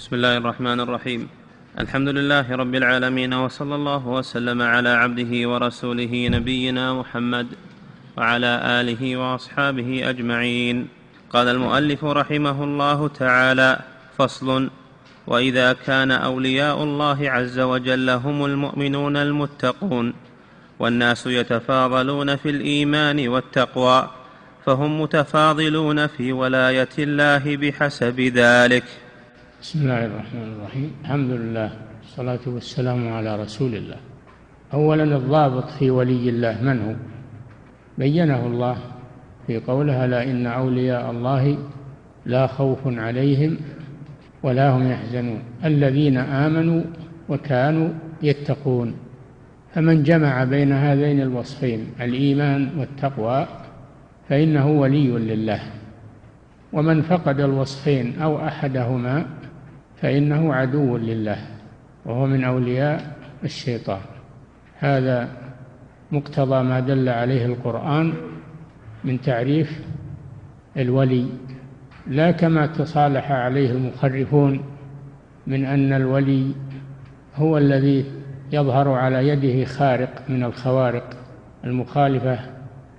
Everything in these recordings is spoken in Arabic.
بسم الله الرحمن الرحيم. الحمد لله رب العالمين وصلى الله وسلم على عبده ورسوله نبينا محمد وعلى آله وأصحابه أجمعين. قال المؤلف رحمه الله تعالى فصل وإذا كان أولياء الله عز وجل هم المؤمنون المتقون والناس يتفاضلون في الإيمان والتقوى فهم متفاضلون في ولاية الله بحسب ذلك. بسم الله الرحمن الرحيم. الحمد لله والصلاة والسلام على رسول الله. أولا الضابط في ولي الله من هو؟ بينه الله في قوله لا إن أولياء الله لا خوف عليهم ولا هم يحزنون. الذين آمنوا وكانوا يتقون. فمن جمع بين هذين الوصفين الإيمان والتقوى فإنه ولي لله. ومن فقد الوصفين أو أحدهما فإنه عدو لله وهو من أولياء الشيطان. هذا مقتضى ما دل عليه القرآن من تعريف الولي. لا كما تصالح عليه المخرفون من أن الولي هو الذي يظهر على يده خارق من الخوارق المخالفة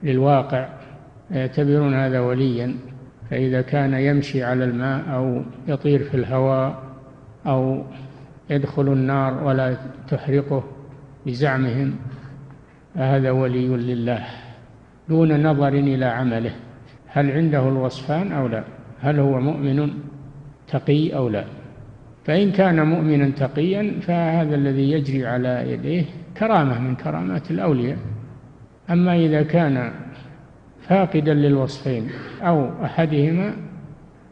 للواقع يعتبرون هذا وليا. فإذا كان يمشي على الماء أو يطير في الهواء أو يدخل النار ولا تحرقه بزعمهم فهذا ولي لله دون نظر إلى عمله. هل عنده الوصفان أو لا؟ هل هو مؤمن تقي أو لا؟ فإن كان مؤمنا تقيا فهذا الذي يجري على يديه كرامة من كرامات الأولياء. أما إذا كان فاقدا للوصفين أو أحدهما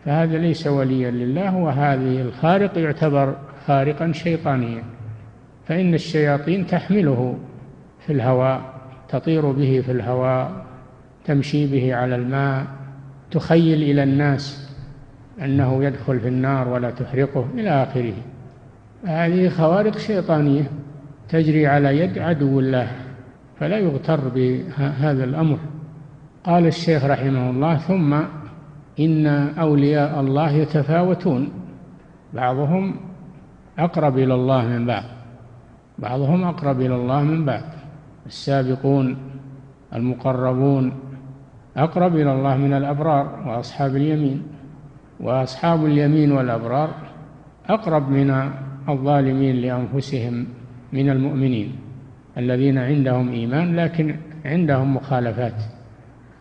فهذا ليس وليا لله وهذه الخارق يعتبر خارقا شيطانيا. فإن الشياطين تحمله في الهواء تطير به في الهواء تمشي به على الماء تخيل إلى الناس أنه يدخل في النار ولا تحرقه إلى آخره. هذه خوارق شيطانية تجري على يد عدو الله فلا يغتر بهذا الأمر. قال الشيخ رحمه الله ثم إن أولياء الله يتفاوتون. بعضهم أقرب إلى الله من بعض بعضهم أقرب إلى الله من بعض. السابقون المقربون أقرب إلى الله من الأبرار وأصحاب اليمين. وأصحاب اليمين والأبرار أقرب من الظالمين لأنفسهم من المؤمنين الذين عندهم إيمان لكن عندهم مخالفات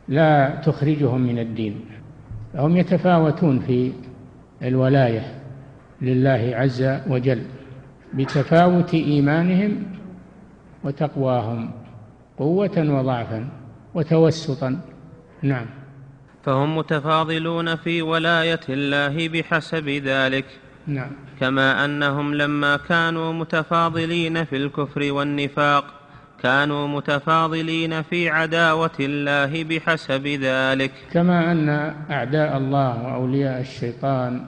لا تخرجهم من الدين. فهم يتفاوتون في الولاية لله عز وجل بتفاوت إيمانهم وتقواهم قوة وضعفا وتوسطا. نعم. فهم متفاضلون في ولاية الله بحسب ذلك. نعم. كما أنهم لما كانوا متفاضلين في الكفر والنفاق كانوا متفاضلين في عداوة الله بحسب ذلك. كما أن أعداء الله وأولياء الشيطان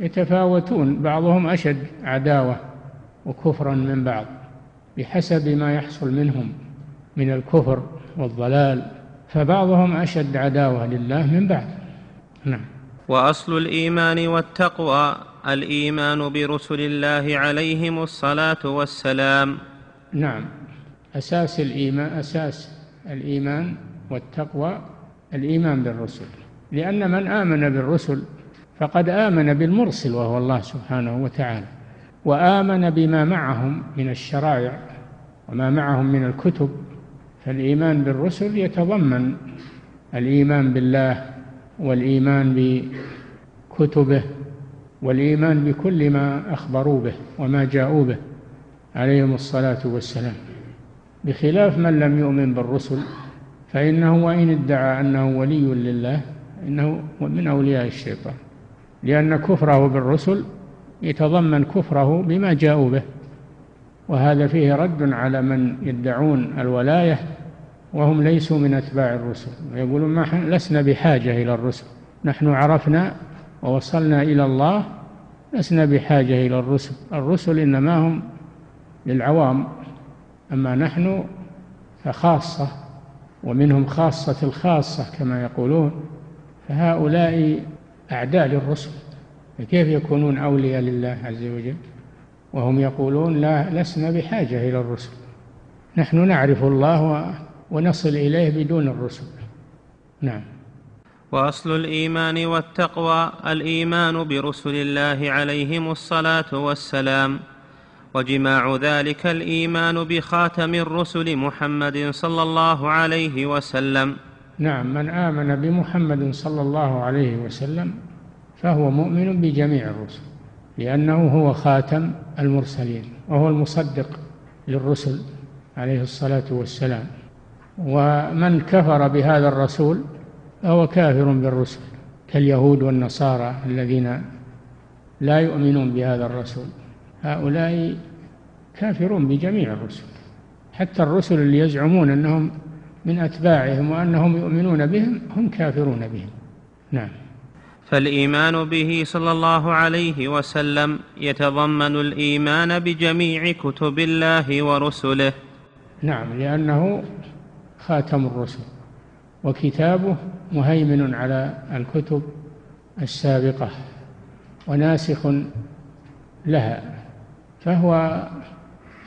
يتفاوتون بعضهم أشد عداوة وكفرا من بعض بحسب ما يحصل منهم من الكفر والضلال فبعضهم أشد عداوة لله من بعض نعم. وأصل الإيمان والتقوى الإيمان برسل الله عليهم الصلاة والسلام. نعم. أساس الإيمان أساس الإيمان والتقوى الإيمان بالرسل. لأن من آمن بالرسل فقد آمن بالمرسل وهو الله سبحانه وتعالى وآمن بما معهم من الشرائع وما معهم من الكتب. فالإيمان بالرسل يتضمن الإيمان بالله والإيمان بكتبه والإيمان بكل ما أخبروا به وما جاءوا به عليهم الصلاة والسلام. بخلاف من لم يؤمن بالرسل فإنه وإن ادعى أنه ولي لله إنه من أولياء الشيطان. لأن كفره بالرسل يتضمن كفره بما جاءوا به. وهذا فيه رد على من يدعون الولاية وهم ليسوا من أتباع الرسل. ويقولون ما لسنا بحاجة إلى الرسل. نحن عرفنا ووصلنا إلى الله لسنا بحاجة إلى الرسل. الرسل إنما هم للعوام. أما نحن فخاصة ومنهم خاصة الخاصة كما يقولون فهؤلاء أعداء للرسل. كيف يكونون أولياء لله عز وجل؟ وهم يقولون لا لسنا بحاجة إلى الرسل. نحن نعرف الله ونصل إليه بدون الرسل. نعم. وأصل الإيمان والتقوى الإيمان برسل الله عليهم الصلاة والسلام. وجماع ذلك الإيمان بخاتم الرسل محمد صلى الله عليه وسلم. نعم من آمن بمحمد صلى الله عليه وسلم فهو مؤمن بجميع الرسل لأنه هو خاتم المرسلين وهو المصدق للرسل عليه الصلاة والسلام. ومن كفر بهذا الرسول فهو كافر بالرسل كاليهود والنصارى الذين لا يؤمنون بهذا الرسول. هؤلاء كافرون بجميع الرسل حتى الرسل اللي يزعمون أنهم من أتباعهم وأنهم يؤمنون بهم هم كافرون بهم. نعم. فالإيمان به صلى الله عليه وسلم يتضمن الإيمان بجميع كتب الله ورسله. نعم لأنه خاتم الرسل وكتابه مهيمن على الكتب السابقة وناسخ لها. فهو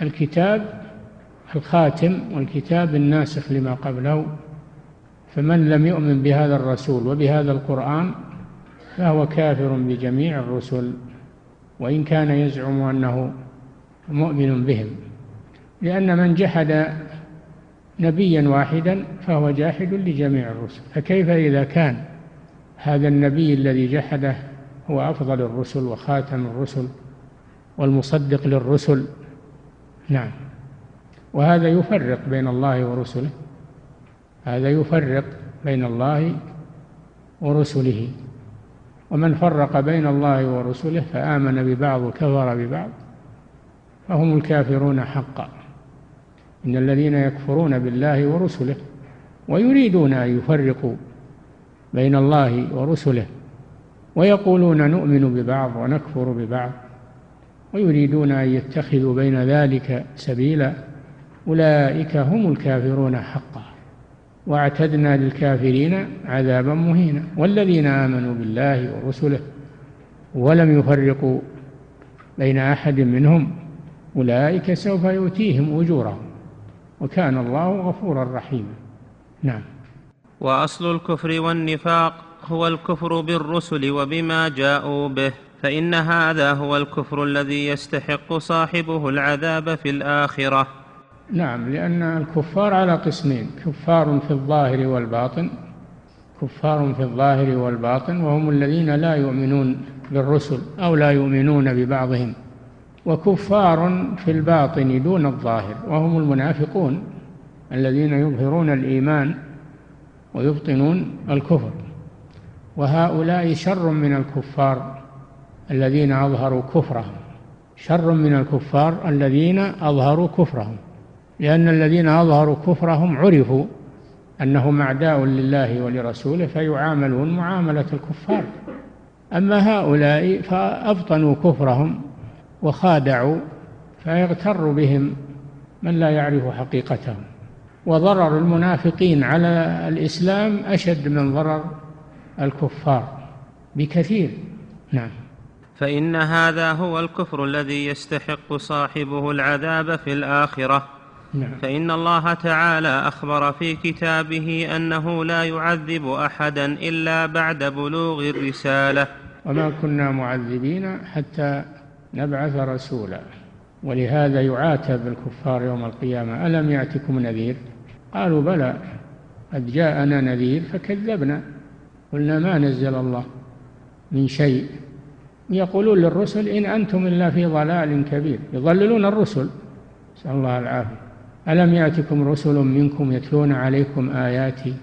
الكتاب الخاتم والكتاب الناسخ لما قبله فمن لم يؤمن بهذا الرسول وبهذا القرآن فهو كافر بجميع الرسل وإن كان يزعم أنه مؤمن بهم. لأن من جحد نبيا واحدا فهو جاحد لجميع الرسل. فكيف إذا كان هذا النبي الذي جحده هو أفضل الرسل وخاتم الرسل؟ والمصدق للرسل. نعم. وهذا يفرق بين الله ورسله. هذا يفرق بين الله ورسله. ومن فرق بين الله ورسله فآمن ببعض وكفر ببعض فهم الكافرون حقا. إن الذين يكفرون بالله ورسله ويريدون أن يفرقوا بين الله ورسله ويقولون نؤمن ببعض ونكفر ببعض ويريدون أن يتخذوا بين ذلك سبيلا أولئك هم الكافرون حقا. وأعتدنا للكافرين عذابا مهينا. والذين آمنوا بالله ورسله ولم يفرقوا بين أحد منهم أولئك سوف يؤتيهم أجورهم. وكان الله غفورا رحيما. نعم. وأصل الكفر والنفاق هو الكفر بالرسل وبما جاءوا به. فإن هذا هو الكفر الذي يستحق صاحبه العذاب في الآخرة. نعم لأن الكفار على قسمين كفار في الظاهر والباطن كفار في الظاهر والباطن وهم الذين لا يؤمنون بالرسل أو لا يؤمنون ببعضهم وكفار في الباطن دون الظاهر وهم المنافقون الذين يظهرون الإيمان ويبطنون الكفر. وهؤلاء شر من الكفار. الذين أظهروا كفرهم. شر من الكفار الذين أظهروا كفرهم. لأن الذين أظهروا كفرهم عرفوا أنهم أعداء لله ولرسوله فيعاملون معاملة الكفار. أما هؤلاء فأبطنوا كفرهم وخادعوا فيغتر بهم من لا يعرف حقيقتهم. وضرر المنافقين على الإسلام أشد من ضرر الكفار بكثير. نعم. فإن هذا هو الكفر الذي يستحق صاحبه العذاب في الآخرة. نعم. فإن الله تعالى أخبر في كتابه أنه لا يعذب أحدا إلا بعد بلوغ الرسالة. وما كنا معذبين حتى نبعث رسولا. ولهذا يعاتب الكفار يوم القيامة ألم يأتكم نذير؟ قالوا بلى قد جاءنا نذير فكذبنا. قلنا ما نزل الله من شيء يقولون للرسل إن أنتم إلا في ضلال كبير. يضللون الرسل. نسأل الله العافية. ألم يأتكم رسل منكم يتلون عليكم آياتي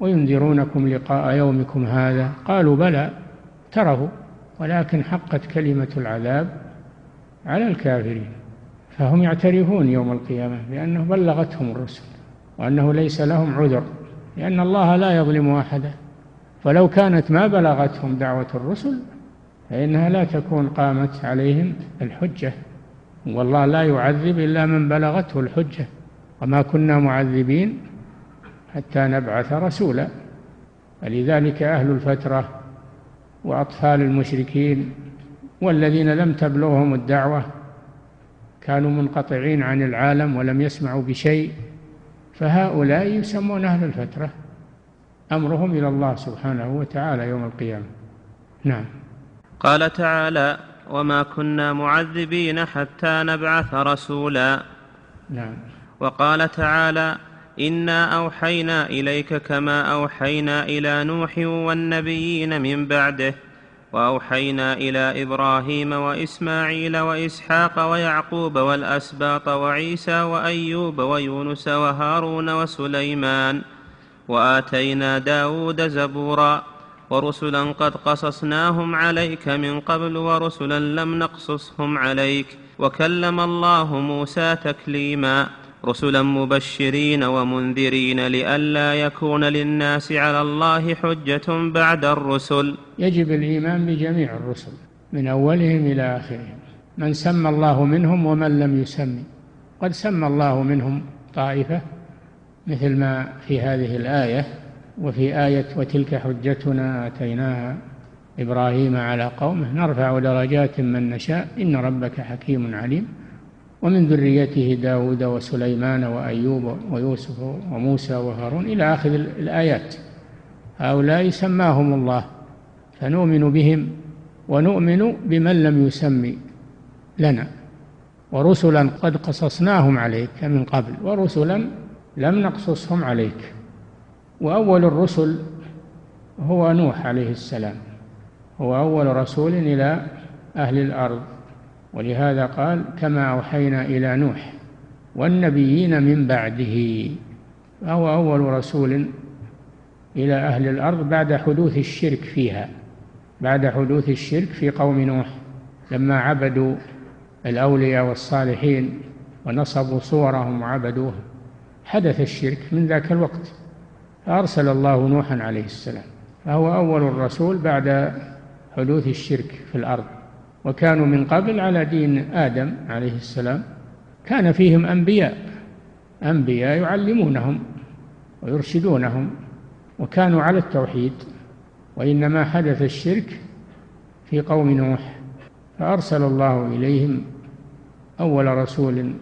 وينذرونكم لقاء يومكم هذا؟ قالوا بلى ترهوا ولكن حقت كلمة العذاب على الكافرين. فهم يعترفون يوم القيامة بأنه بلغتهم الرسل وأنه ليس لهم عذر لأن الله لا يظلم أحدا. فلو كانت ما بلغتهم دعوة الرسل فإنها لا تكون قامت عليهم الحجة والله لا يعذب إلا من بلغته الحجة. وما كنا معذبين حتى نبعث رسولا. فلذلك أهل الفترة وأطفال المشركين والذين لم تبلغهم الدعوة كانوا منقطعين عن العالم ولم يسمعوا بشيء فهؤلاء يسمون أهل الفترة أمرهم إلى الله سبحانه وتعالى يوم القيامة. نعم. قال تعالى وما كنا معذبين حتى نبعث رسولا نعم. وقال تعالى إنا أوحينا إليك كما أوحينا إلى نوح والنبيين من بعده وأوحينا إلى إبراهيم وإسماعيل وإسحاق ويعقوب والأسباط وعيسى وأيوب ويونس وهارون وسليمان وآتينا داود زبورا ورسلا قد قصصناهم عليك من قبل ورسلا لم نقصصهم عليك وكلم الله موسى تكليما رسلا مبشرين ومنذرين لئلا يكون للناس على الله حجة بعد الرسل. يجب الإيمان بجميع الرسل من أولهم إلى آخرهم. من سمى الله منهم ومن لم يسمي قد سمى الله منهم طائفة مثل ما في هذه الآية وفي آية وتلك حجتنا آتيناها إبراهيم على قومه نرفع درجات من نشاء إن ربك حكيم عليم. ومن ذريته داود وسليمان وأيوب ويوسف وموسى وهارون إلى آخر الآيات. هؤلاء سماهم الله فنؤمن بهم ونؤمن بمن لم يسمي لنا. ورسلا قد قصصناهم عليك من قبل ورسلا لم نقصصهم عليك. وأول الرسل هو نوح عليه السلام. هو أول رسول إلى أهل الأرض. ولهذا قال كما أوحينا إلى نوح والنبيين من بعده. فهو أول رسول إلى أهل الأرض بعد حدوث الشرك فيها بعد حدوث الشرك في قوم نوح لما عبدوا الأولياء والصالحين ونصبوا صورهم وعبدوهم حدث الشرك من ذاك الوقت. فأرسل الله نوحا عليه السلام فهو أول الرسول بعد حدوث الشرك في الأرض. وكانوا من قبل على دين آدم عليه السلام كان فيهم أنبياء أنبياء يعلمونهم ويرشدونهم وكانوا على التوحيد وإنما حدث الشرك في قوم نوح. فأرسل الله إليهم أول رسول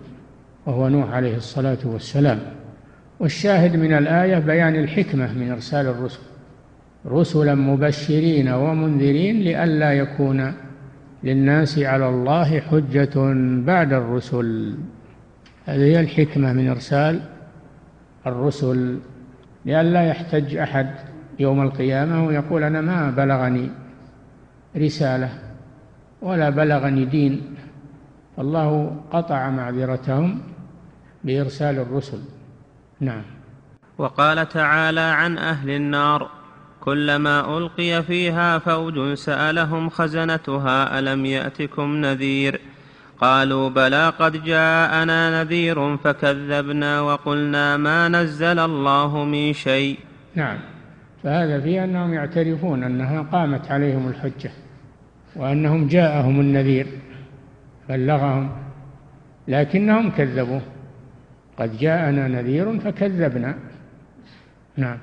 وهو نوح عليه الصلاة والسلام. والشاهد من الآية بيان الحكمة من إرسال الرسل. رسلا مبشرين ومنذرين لئلا يكون للناس على الله حجة بعد الرسل. هذه هي الحكمة من إرسال الرسل. لئلا يحتج أحد يوم القيامة ويقول أنا ما بلغني رسالة ولا بلغني دين. الله قطع معذرتهم بإرسال الرسل. نعم. وقال تعالى عن أهل النار كلما ألقي فيها فوج سألهم خزنتها ألم يأتكم نذير؟ قالوا بلى قد جاءنا نذير فكذبنا وقلنا ما نزل الله من شيء. نعم. فهذا في أنهم يعترفون أنها قامت عليهم الحجة وأنهم جاءهم النذير بلغهم لكنهم كذبوا. قد جاءنا نذير فكذبنا. نعم.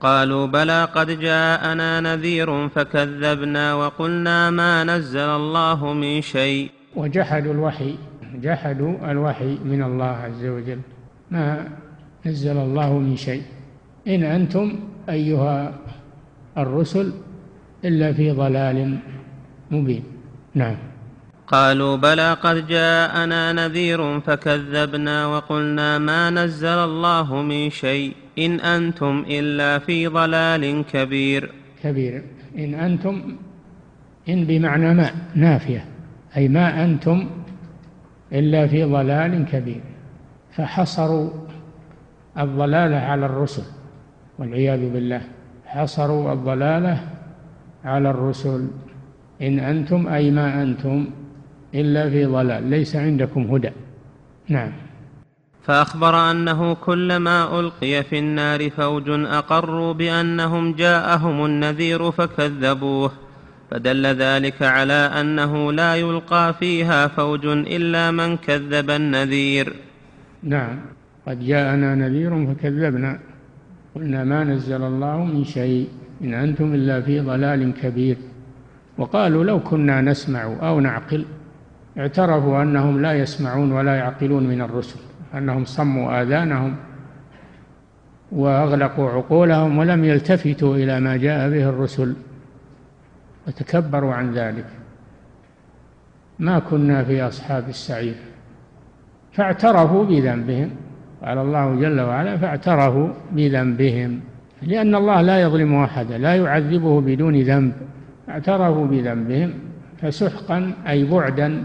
قالوا بلى قد جاءنا نذير فكذبنا وقلنا ما نزل الله من شيء. وجحدوا الوحي جحدوا الوحي من الله عز وجل. ما نزل الله من شيء. إن أنتم أيها الرسل إلا في ضلال مبين. نعم. قالوا بلى قد جاءنا نذير فكذبنا وقلنا ما نزل الله من شيء إن أنتم إلا في ضلال كبير. كبير. إن أنتم إن بمعنى ما نافية. أي ما أنتم إلا في ضلال كبير. فحصروا الضلالة على الرسل والعياذ بالله. حصروا الضلالة على الرسل. إن أنتم أي ما أنتم إلا في ضلال ليس عندكم هدى. نعم. فأخبر أنه كلما ألقي في النار فوج أقروا بأنهم جاءهم النذير فكذبوه فدل ذلك على أنه لا يلقى فيها فوج إلا من كذب النذير. نعم. قد جاءنا نذير فكذبنا قلنا ما نزل الله من شيء إن أنتم إلا في ضلال كبير. وقالوا لو كنا نسمع أو نعقل اعترفوا أنهم لا يسمعون ولا يعقلون من الرسل أنهم صموا آذانهم وأغلقوا عقولهم ولم يلتفتوا إلى ما جاء به الرسل وتكبروا عن ذلك. ما كنا في أصحاب السعير فاعترفوا بذنبهم. قال الله جل وعلا فاعترفوا بذنبهم لأن الله لا يظلم أحدا لا يعذبه بدون ذنب. اعترفوا بذنبهم فسحقا أي بعدا.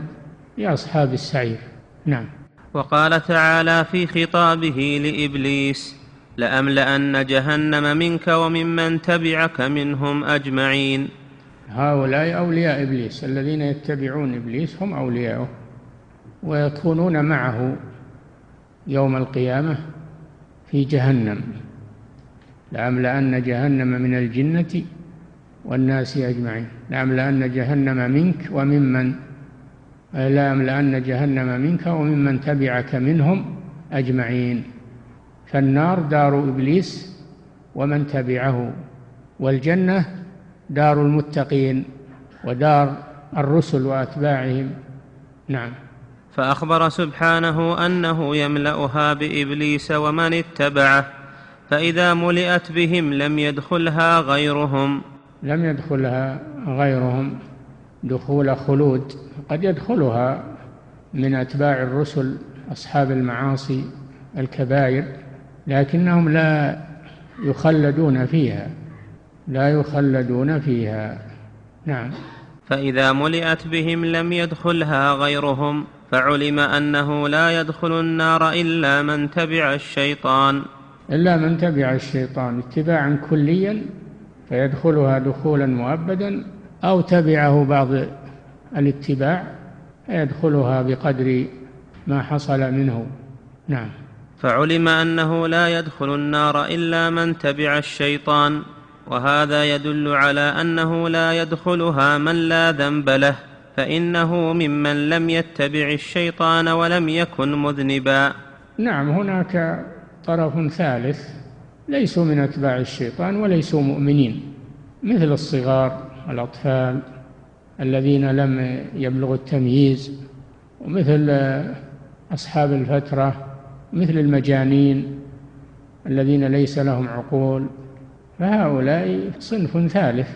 لأصحاب السعير. نعم. وقال تعالى في خطابه لإبليس لأملأن جهنم منك وممن تبعك منهم أجمعين. هؤلاء أولياء إبليس. الذين يتبعون إبليس هم أولياؤه ويكونون معه يوم القيامة في جهنم. لأملأن جهنم من الجنة والناس أجمعين. لأملأن جهنم منك وممن لأملأن جهنم منك وممن تبعك منهم أجمعين. فالنار دار إبليس ومن تبعه والجنة دار المتقين ودار الرسل وأتباعهم. نعم. فأخبر سبحانه أنه يملأها بإبليس ومن اتبعه فإذا ملئت بهم لم يدخلها غيرهم. لم يدخلها غيرهم. دخول خلود. قد يدخلها من أتباع الرسل أصحاب المعاصي الكبائر لكنهم لا يخلدون فيها لا يخلدون فيها. نعم. فإذا ملئت بهم لم يدخلها غيرهم فعلم أنه لا يدخل النار إلا من تبع الشيطان. إلا من تبع الشيطان. اتباعا كليا فيدخلها دخولا مؤبدا أو تبعه بعض الاتباع فيدخلها بقدر ما حصل منه. نعم. فعلم أنه لا يدخل النار إلا من تبع الشيطان وهذا يدل على أنه لا يدخلها من لا ذنب له فإنه ممن لم يتبع الشيطان ولم يكن مذنبا. نعم هناك طرف ثالث ليسوا من أتباع الشيطان وليسوا مؤمنين مثل الصغار الأطفال الذين لم يبلغوا التمييز ومثل أصحاب الفترة مثل المجانين الذين ليس لهم عقول فهؤلاء صنف ثالث.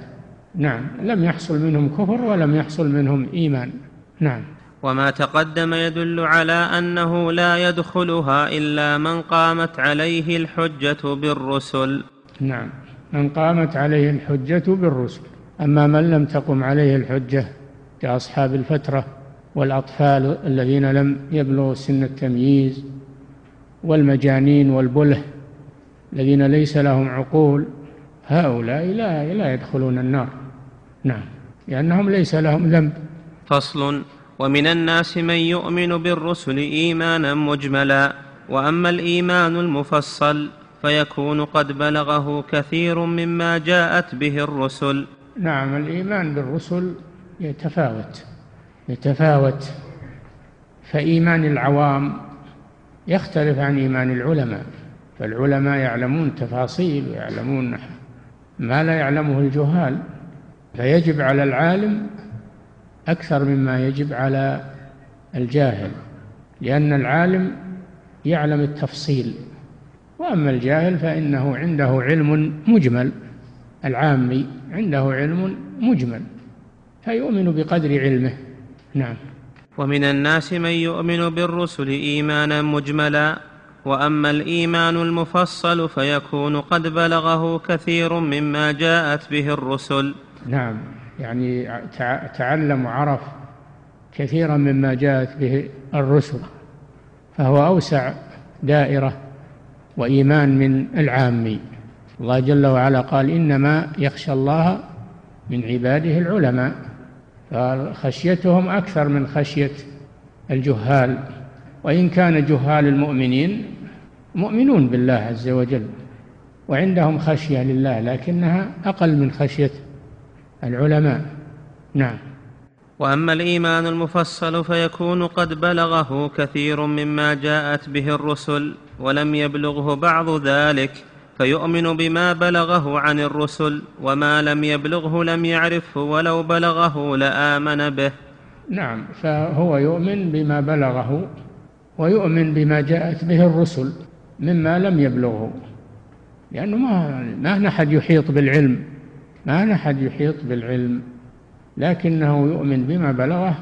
نعم لم يحصل منهم كفر ولم يحصل منهم إيمان. نعم. وما تقدم يدل على أنه لا يدخلها إلا من قامت عليه الحجة بالرسل. نعم من قامت عليه الحجة بالرسل. أما من لم تقم عليه الحجة كأصحاب الفترة والأطفال الذين لم يبلغوا سن التمييز والمجانين والبله الذين ليس لهم عقول هؤلاء لا لا يدخلون النار. نعم لأنهم ليس لهم ذنب. فصل ومن الناس من يؤمن بالرسل إيمانا مجملا وأما الإيمان المفصل فيكون قد بلغه كثير مما جاءت به الرسل. نعم الإيمان بالرسل يتفاوت يتفاوت. فإيمان العوام يختلف عن إيمان العلماء فالعلماء يعلمون تفاصيل ويعلمون ما لا يعلمه الجهال. فيجب على العالم أكثر مما يجب على الجاهل لأن العالم يعلم التفصيل. وأما الجاهل فإنه عنده علم مجمل. العامي عنده علم مجمل فيؤمن بقدر علمه. نعم. ومن الناس من يؤمن بالرسل إيمانا مجملا وأما الإيمان المفصل فيكون قد بلغه كثير مما جاءت به الرسل. نعم. يعني تعلم وعرف كثيرا مما جاءت به الرسل فهو أوسع دائرة وإيمان من العامي الله جل وعلا قال إنما يخشى الله من عباده العلماء فخشيتهم أكثر من خشية الجهال. وإن كان جهال المؤمنين مؤمنون بالله عز وجل وعندهم خشية لله لكنها أقل من خشية العلماء. نعم. وأما الإيمان المفصل فيكون قد بلغه كثير مما جاءت به الرسل ولم يبلغه بعض ذلك. فيؤمن بما بلغه عن الرسل وما لم يبلغه لم يعرفه ولو بلغه لآمن به. نعم فهو يؤمن بما بلغه ويؤمن بما جاءت به الرسل مما لم يبلغه. لأنه ما ما أحد يحيط بالعلم ما أحد يحيط بالعلم لكنه يؤمن بما بلغه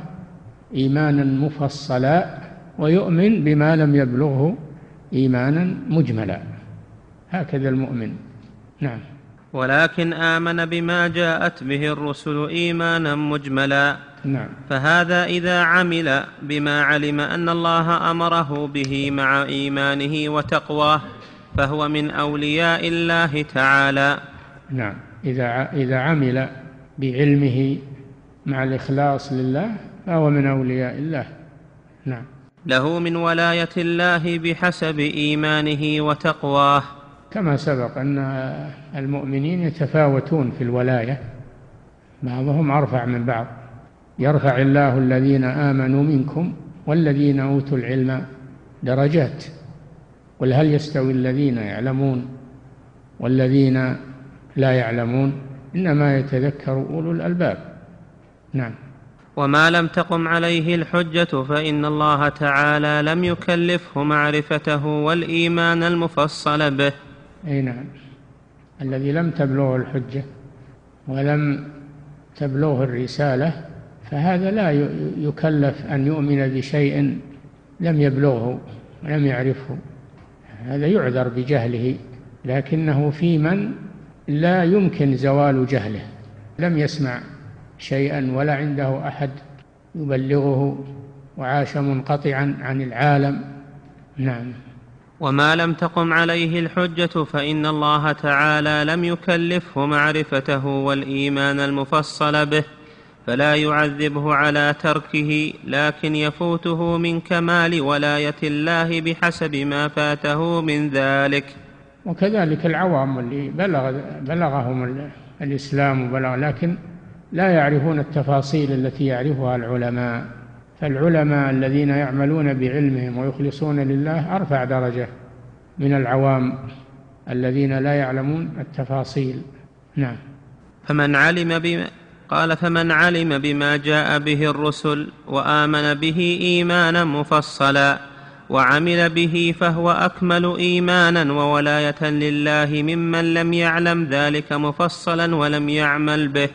إيمانا مفصلا ويؤمن بما لم يبلغه إيمانا مجملا. هكذا المؤمن. نعم. ولكن آمن بما جاءت به الرسل إيمانا مجملا. نعم. فهذا إذا عمل بما علم أن الله أمره به مع إيمانه وتقواه فهو من أولياء الله تعالى. نعم. إذا إذا عمل بعلمه مع الإخلاص لله فهو من أولياء الله. نعم. له من ولاية الله بحسب إيمانه وتقواه. كما سبق أن المؤمنين يتفاوتون في الولاية بعضهم أرفع من بعض. يرفع الله الذين آمنوا منكم والذين أوتوا العلم درجات. قل هل يستوي الذين يعلمون والذين لا يعلمون؟ إنما يتذكر أولو الألباب. نعم. وما لم تقم عليه الحجة فإن الله تعالى لم يكلفه معرفته والإيمان المفصل به. أي نعم. الذي لم تبلغه الحجة ولم تبلغه الرسالة فهذا لا يكلف أن يؤمن بشيء لم يبلغه ولم يعرفه. هذا يعذر بجهله لكنه في من لا يمكن زوال جهله. لم يسمع شيئا ولا عنده أحد يبلغه وعاش منقطعا عن العالم. نعم. وما لم تقم عليه الحجة فإن الله تعالى لم يكلفه معرفته والإيمان المفصل به فلا يعذبه على تركه لكن يفوته من كمال ولاية الله بحسب ما فاته من ذلك. وكذلك العوام اللي بلغ بلغهم الإسلام وبلغ لكن لا يعرفون التفاصيل التي يعرفها العلماء. فالعلماء الذين يعملون بعلمهم ويخلصون لله أرفع درجة من العوام الذين لا يعلمون التفاصيل. نعم. فمن علم بما قال فمن علم بما جاء به الرسل وآمن به إيمانا مفصلا وعمل به فهو أكمل إيمانا وولاية لله ممن لم يعلم ذلك مفصلا ولم يعمل به.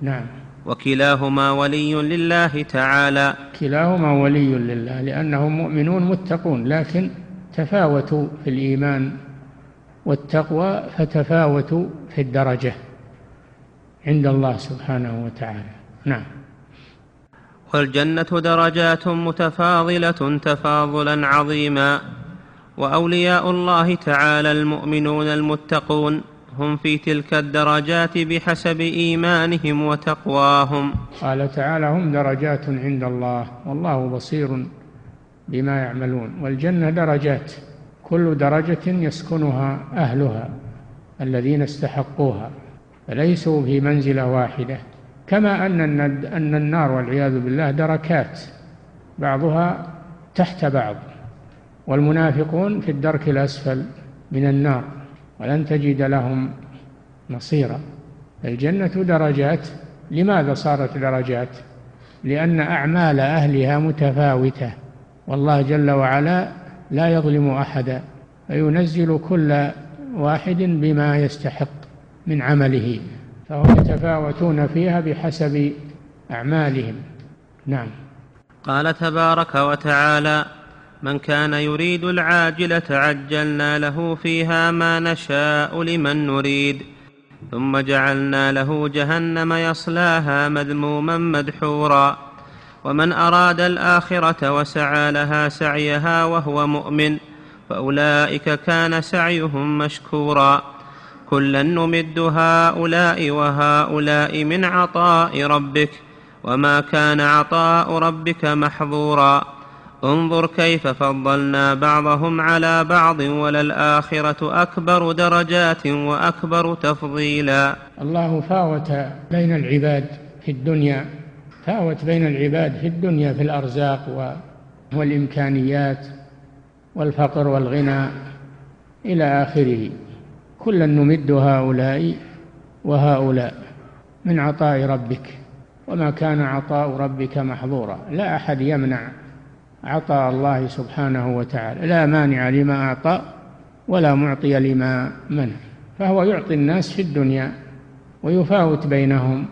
نعم. وكلاهما ولي لله تعالى. كلاهما ولي لله لأنهم مؤمنون متقون لكن تفاوتوا في الإيمان والتقوى فتفاوتوا في الدرجة عند الله سبحانه وتعالى. نعم. والجنة درجات متفاضلة تفاضلا عظيما وأولياء الله تعالى المؤمنون المتقون. هم في تلك الدرجات بحسب إيمانهم وتقواهم. قال تعالى هم درجات عند الله والله بصير بما يعملون. والجنة درجات كل درجة يسكنها أهلها الذين استحقوها فليسوا في منزلة واحدة. كما أن أن النار والعياذ بالله دركات بعضها تحت بعض والمنافقون في الدرك الأسفل من النار. ولن تجد لهم نصيرا الجنة درجات. لماذا صارت درجات؟ لأن أعمال أهلها متفاوتة. والله جل وعلا لا يظلم أحدا. فينزل كل واحد بما يستحق من عمله. فهم يتفاوتون فيها بحسب أعمالهم. نعم. قال تبارك وتعالى من كان يريد العاجلة عجلنا له فيها ما نشاء لمن نريد. ثم جعلنا له جهنم يصلاها مذموما مدحورا. ومن أراد الآخرة وسعى لها سعيها وهو مؤمن. فأولئك كان سعيهم مشكورا. كلا نمد هؤلاء وهؤلاء من عطاء ربك. وما كان عطاء ربك محظورا. انظر كيف فضلنا بعضهم على بعض وللآخرة أكبر درجات وأكبر تفضيلا. الله فاوت بين العباد في الدنيا فاوت بين العباد في الدنيا في الأرزاق والإمكانيات والفقر والغنى إلى آخره. كلا نمد هؤلاء وهؤلاء من عطاء ربك وما كان عطاء ربك محظورا. لا أحد يمنع عطاء الله سبحانه وتعالى لا مانع لما أعطى ولا معطي لما منع فهو يعطي الناس في الدنيا ويفاوت بينهم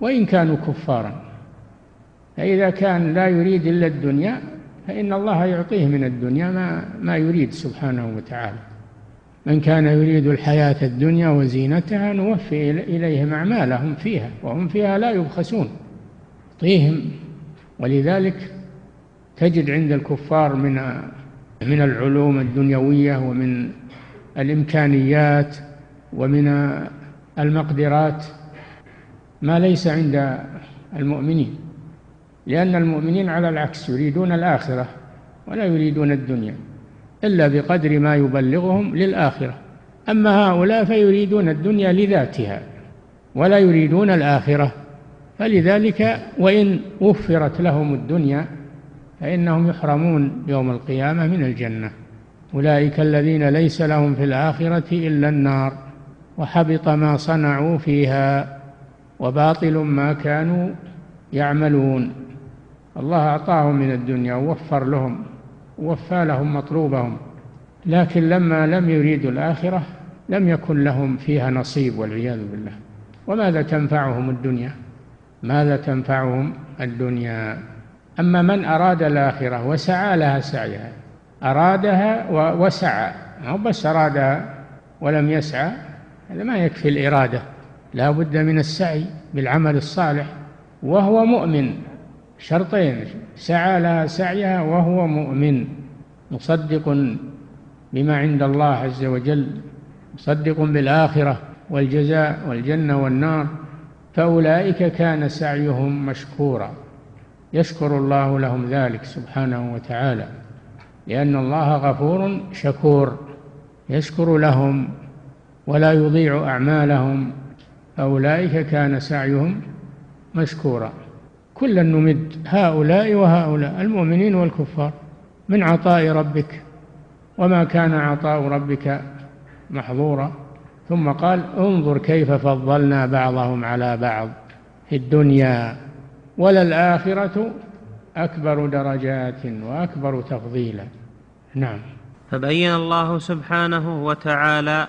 وإن كانوا كفارا فإذا كان لا يريد إلا الدنيا فإن الله يعطيه من الدنيا ما ما يريد سبحانه وتعالى من كان يريد الحياة الدنيا وزينتها نوفي إليهم أعمالهم فيها وهم فيها لا يبخسون يعطيهم ولذلك تجد عند الكفار من من العلوم الدنيوية ومن الإمكانيات ومن المقدرات ما ليس عند المؤمنين لأن المؤمنين على العكس يريدون الآخرة ولا يريدون الدنيا إلا بقدر ما يبلغهم للآخرة. أما هؤلاء فيريدون الدنيا لذاتها ولا يريدون الآخرة فلذلك وإن وفرت لهم الدنيا فإنهم يحرمون يوم القيامة من الجنة. أولئك الذين ليس لهم في الآخرة إلا النار وحبط ما صنعوا فيها وباطل ما كانوا يعملون. الله أعطاهم من الدنيا ووفر لهم ووفى لهم مطلوبهم لكن لما لم يريدوا الآخرة لم يكن لهم فيها نصيب والعياذ بالله. وماذا تنفعهم الدنيا؟ ماذا تنفعهم الدنيا؟ أما من أراد الآخرة وسعى لها سعيها. أرادها وسعى. ما بس أرادها ولم يسعى هذا ما يكفي الإرادة. لا بد من السعي بالعمل الصالح وهو مؤمن. شرطين سعى لها سعيها وهو مؤمن. مصدق بما عند الله عز وجل مصدق بالآخرة والجزاء والجنة والنار. فأولئك كان سعيهم مشكورا. يشكر الله لهم ذلك سبحانه وتعالى لأن الله غفور شكور يشكر لهم ولا يضيع أعمالهم فأولئك كان سعيهم مشكورا. كلا نمد هؤلاء وهؤلاء المؤمنين والكفار من عطاء ربك وما كان عطاء ربك محظورا. ثم قال انظر كيف فضلنا بعضهم على بعض في الدنيا. وللآخرة أكبر درجات وأكبر تفضيلا. نعم. فبين الله سبحانه وتعالى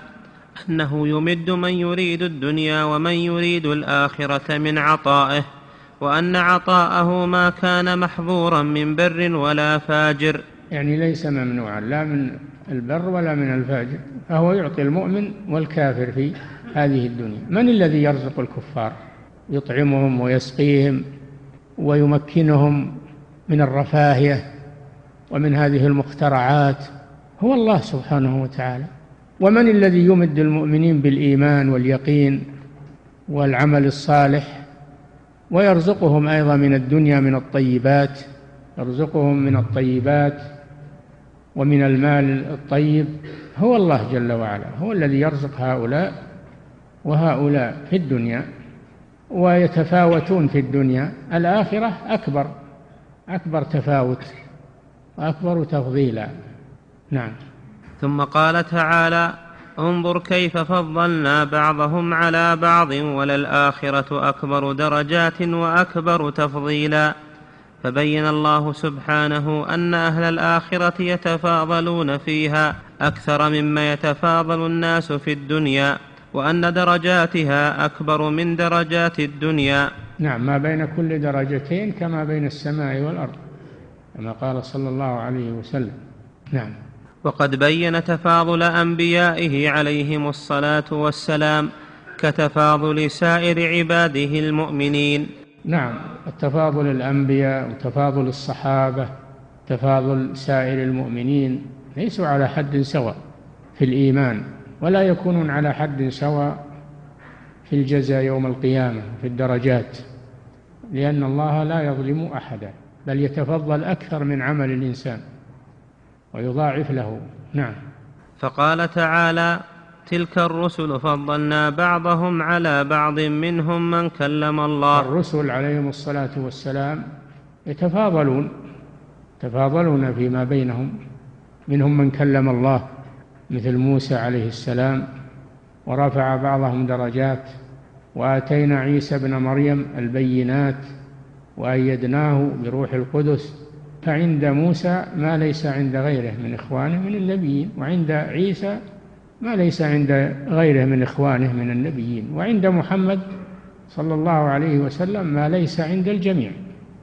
أنه يمد من يريد الدنيا ومن يريد الآخرة من عطائه وأن عطاءه ما كان محظورا من بر ولا فاجر. يعني ليس ممنوعا لا من البر ولا من الفاجر فهو يعطي المؤمن والكافر في هذه الدنيا. من الذي يرزق الكفار؟ يطعمهم ويسقيهم. ويمكنهم من الرفاهية ومن هذه المخترعات هو الله سبحانه وتعالى. ومن الذي يمد المؤمنين بالإيمان واليقين والعمل الصالح ويرزقهم أيضا من الدنيا من الطيبات يرزقهم من الطيبات ومن المال الطيب هو الله جل وعلا هو الذي يرزق هؤلاء وهؤلاء في الدنيا. ويتفاوتون في الدنيا. الآخرة أكبر أكبر تفاوت وأكبر تفضيلا. نعم. ثم قال تعالى انظر كيف فضلنا بعضهم على بعض وللآخرة أكبر درجات وأكبر تفضيلا. فبين الله سبحانه أن أهل الآخرة يتفاضلون فيها أكثر مما يتفاضل الناس في الدنيا. وأن درجاتها أكبر من درجات الدنيا. نعم ما بين كل درجتين كما بين السماء والأرض كما قال صلى الله عليه وسلم. نعم. وقد بين تفاضل أنبيائه عليهم الصلاة والسلام كتفاضل سائر عباده المؤمنين. نعم التفاضل الأنبياء وتفاضل الصحابة تفاضل سائر المؤمنين ليسوا على حد سواء في الإيمان. ولا يكونون على حد سواء في الجزاء يوم القيامة في الدرجات لأن الله لا يظلم أحدا بل يتفضل أكثر من عمل الإنسان ويضاعف له. نعم. فقال تعالى تلك الرسل فضلنا بعضهم على بعض منهم من كلم الله. الرسل عليهم الصلاة والسلام يتفاضلون يتفاضلون فيما بينهم منهم من كلم الله. مثل موسى عليه السلام ورفع بعضهم درجات وآتينا عيسى ابن مريم البينات وأيدناه بروح القدس فعند موسى ما ليس عند غيره من إخوانه من النبيين وعند عيسى ما ليس عند غيره من إخوانه من النبيين وعند محمد صلى الله عليه وسلم ما ليس عند الجميع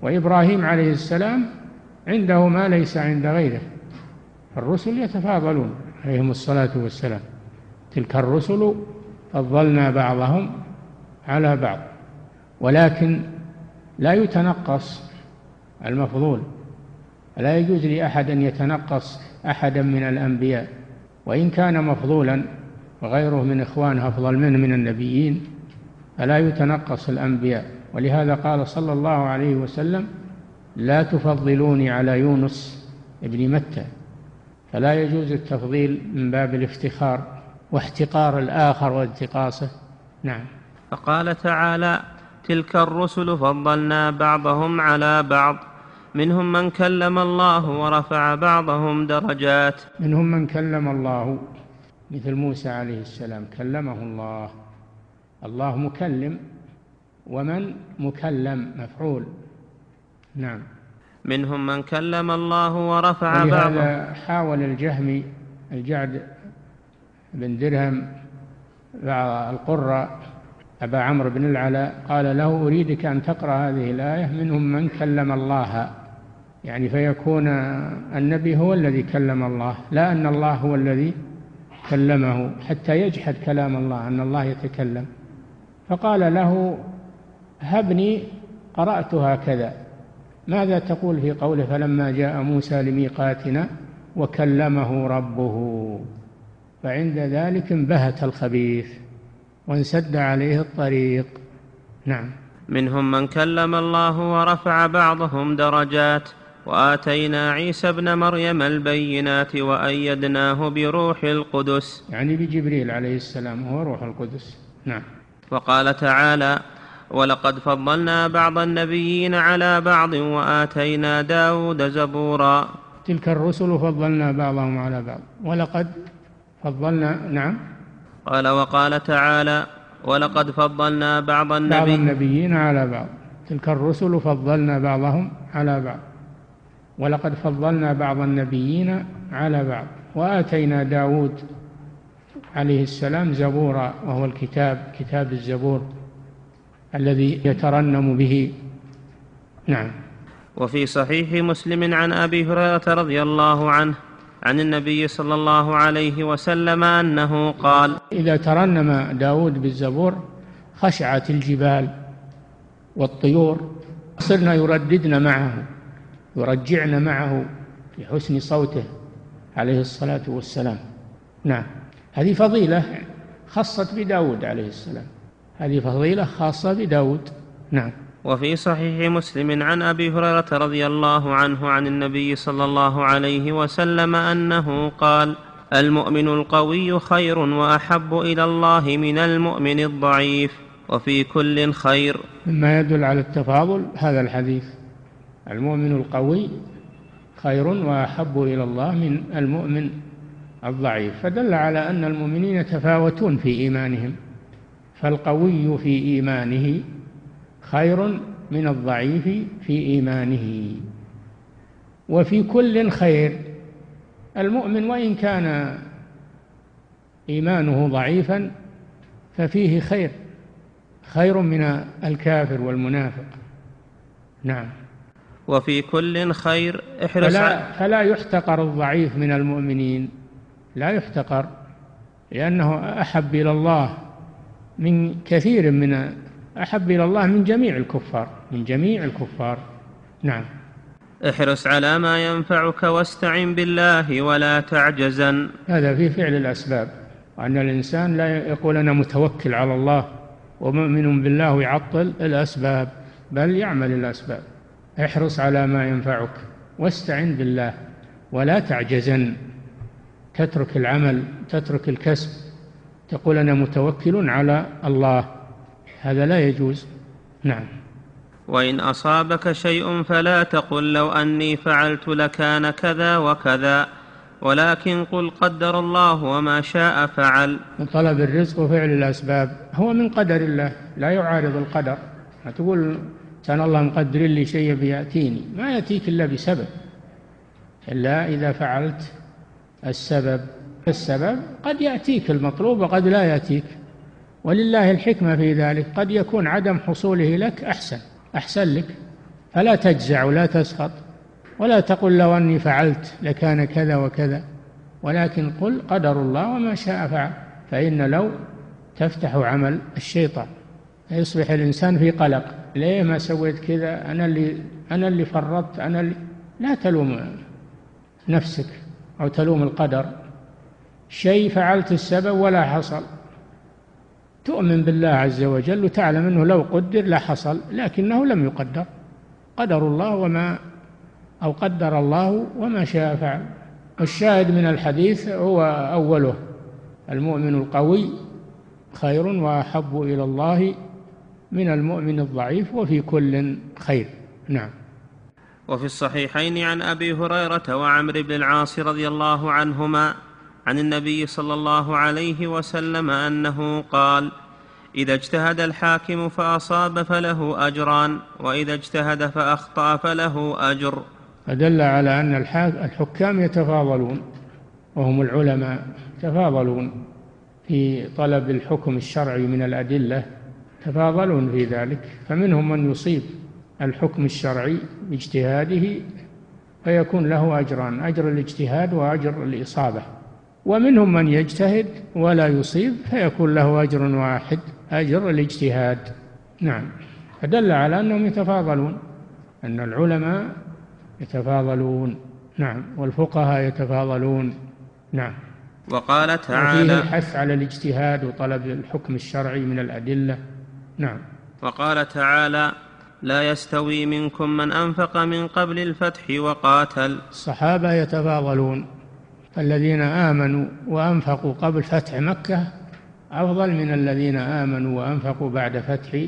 وإبراهيم عليه السلام عنده ما ليس عند غيره الرسل يتفاضلون. عليهم الصلاة والسلام. تلك الرسل فضلنا بعضهم على بعض ولكن لا يتنقص المفضول. لا يجوز لأحد أن يتنقص أحدا من الأنبياء وإن كان مفضولا وغيره من إخوانه أفضل منه من النبيين فلا يتنقص الأنبياء. ولهذا قال صلى الله عليه وسلم لا تفضلوني على يونس ابن متى. فلا يجوز التفضيل من باب الافتخار واحتقار الآخر وانتقاصه. نعم. فقال تعالى تلك الرسل فضلنا بعضهم على بعض منهم من كلم الله ورفع بعضهم درجات. منهم من كلم الله مثل موسى عليه السلام كلمه الله. الله مكلم ومن مكلم مفعول. نعم. منهم من كلم الله ورفع بعضهم حاول الجهمي الجعد بن درهم القرة أبا عمرو بن العلاء قال له أريدك أن تقرأ هذه الآية منهم من كلم الله. يعني فيكون النبي هو الذي كلم الله لا أن الله هو الذي كلمه حتى يجحد كلام الله أن الله يتكلم. فقال له هبني قرأت هكذا. ماذا تقول في قوله فلما جاء موسى لميقاتنا وكلمه ربه؟ فعند ذلك انبهت الخبيث وانسد عليه الطريق. نعم. منهم من كلم الله ورفع بعضهم درجات وآتينا عيسى ابن مريم البينات وأيدناه بروح القدس. يعني بجبريل عليه السلام هو روح القدس. نعم. وقال تعالى ولقد فضلنا بعض النبيين على بعض وآتينا داود زبورا. تلك الرسل فضلنا بعضهم على بعض. ولقد فضلنا نعم. قال وقال تعالى ولقد فضلنا بعض النبي بعض النبيين على بعض. تلك الرسل فضلنا بعضهم على بعض. ولقد فضلنا بعض النبيين على بعض. وآتينا داود عليه السلام زبورا وهو الكتاب كتاب الزبور. الذي يترنم به. نعم. وفي صحيح مسلم عن أبي هريرة رضي الله عنه عن النبي صلى الله عليه وسلم أنه قال إذا ترنم داود بالزبور خشعت الجبال والطيور صرنا يرددن معه يرجعن معه في حسن صوته عليه الصلاة والسلام. نعم. هذه فضيلة خصت بداود عليه السلام. هذه فضيلة خاصة بداود. نعم. وفي صحيح مسلم عن أبي هريرة رضي الله عنه عن النبي صلى الله عليه وسلم أنه قال المؤمن القوي خير وأحب إلى الله من المؤمن الضعيف وفي كل خير. مما يدل على التفاضل هذا الحديث. المؤمن القوي خير وأحب إلى الله من المؤمن الضعيف. فدل على أن المؤمنين يتفاوتون في إيمانهم. فالقوي في إيمانه خير من الضعيف في إيمانه. وفي كل خير المؤمن وإن كان إيمانه ضعيفا ففيه خير خير من الكافر والمنافق. نعم. وفي كل خير احرص فلا, فلا يحتقر الضعيف من المؤمنين. لا يحتقر لأنه أحب إلى الله. من كثير من أحب إلى الله من جميع الكفار من جميع الكفار. نعم. احرص على ما ينفعك واستعن بالله ولا تعجزن. هذا في فعل الأسباب وأن الإنسان لا يقول أنا متوكل على الله ومؤمن بالله ويعطل الأسباب بل يعمل الأسباب. احرص على ما ينفعك واستعن بالله ولا تعجزن. تترك العمل تترك الكسب تقول أنا متوكل على الله. هذا لا يجوز. نعم. وإن أصابك شيء فلا تقل لو أني فعلت لكان كذا وكذا ولكن قل قدر الله وما شاء فعل. طلب الرزق وفعل الأسباب. هو من قدر الله لا يعارض القدر. ما تقول كان الله مقدر لي شيء بيأتيني ما يأتيك إلا بسبب. إلا إذا فعلت السبب. السبب قد يأتيك المطلوب وقد لا يأتيك. ولله الحكمة في ذلك قد يكون عدم حصوله لك أحسن أحسن لك. فلا تجزع ولا تسخط ولا تقل لو أني فعلت لكان كذا وكذا. ولكن قل قدر الله وما شاء فعل فإن لو تفتح عمل الشيطان يصبح الإنسان في قلق. ليه ما سويت كذا؟ أنا اللي أنا اللي فرطت أنا اللي لا تلوم نفسك أو تلوم القدر. شيء فعلت السبب ولا حصل. تؤمن بالله عز وجل وتعلم أنه لو قدر لحصل لكنه لم يقدر. قدر الله وما أو قدر الله وما شاء فعل. الشاهد من الحديث هو أوله. المؤمن القوي خير وأحب إلى الله من المؤمن الضعيف وفي كل خير. نعم. وفي الصحيحين عن أبي هريرة وعمرو بن العاص رضي الله عنهما عن النبي صلى الله عليه وسلم أنه قال إذا اجتهد الحاكم فأصاب فله أجران وإذا اجتهد فأخطأ فله أجر. فدل على أن الحكام يتفاضلون وهم العلماء يتفاضلون في طلب الحكم الشرعي من الأدلة يتفاضلون في ذلك فمنهم من يصيب الحكم الشرعي باجتهاده فيكون له أجران أجر الاجتهاد وأجر الإصابة. ومنهم من يجتهد ولا يصيب فيكون له أجر واحد أجر الاجتهاد. نعم. فدل على أنهم يتفاضلون أن العلماء يتفاضلون. نعم. والفقهاء يتفاضلون. نعم. وقال تعالى وفيه الحث على الاجتهاد وطلب الحكم الشرعي من الأدلة. نعم. وقال تعالى لا يستوي منكم من أنفق من قبل الفتح وقاتل. الصحابة يتفاضلون. الذين آمنوا وأنفقوا قبل فتح مكة أفضل من الذين آمنوا وأنفقوا بعد فتح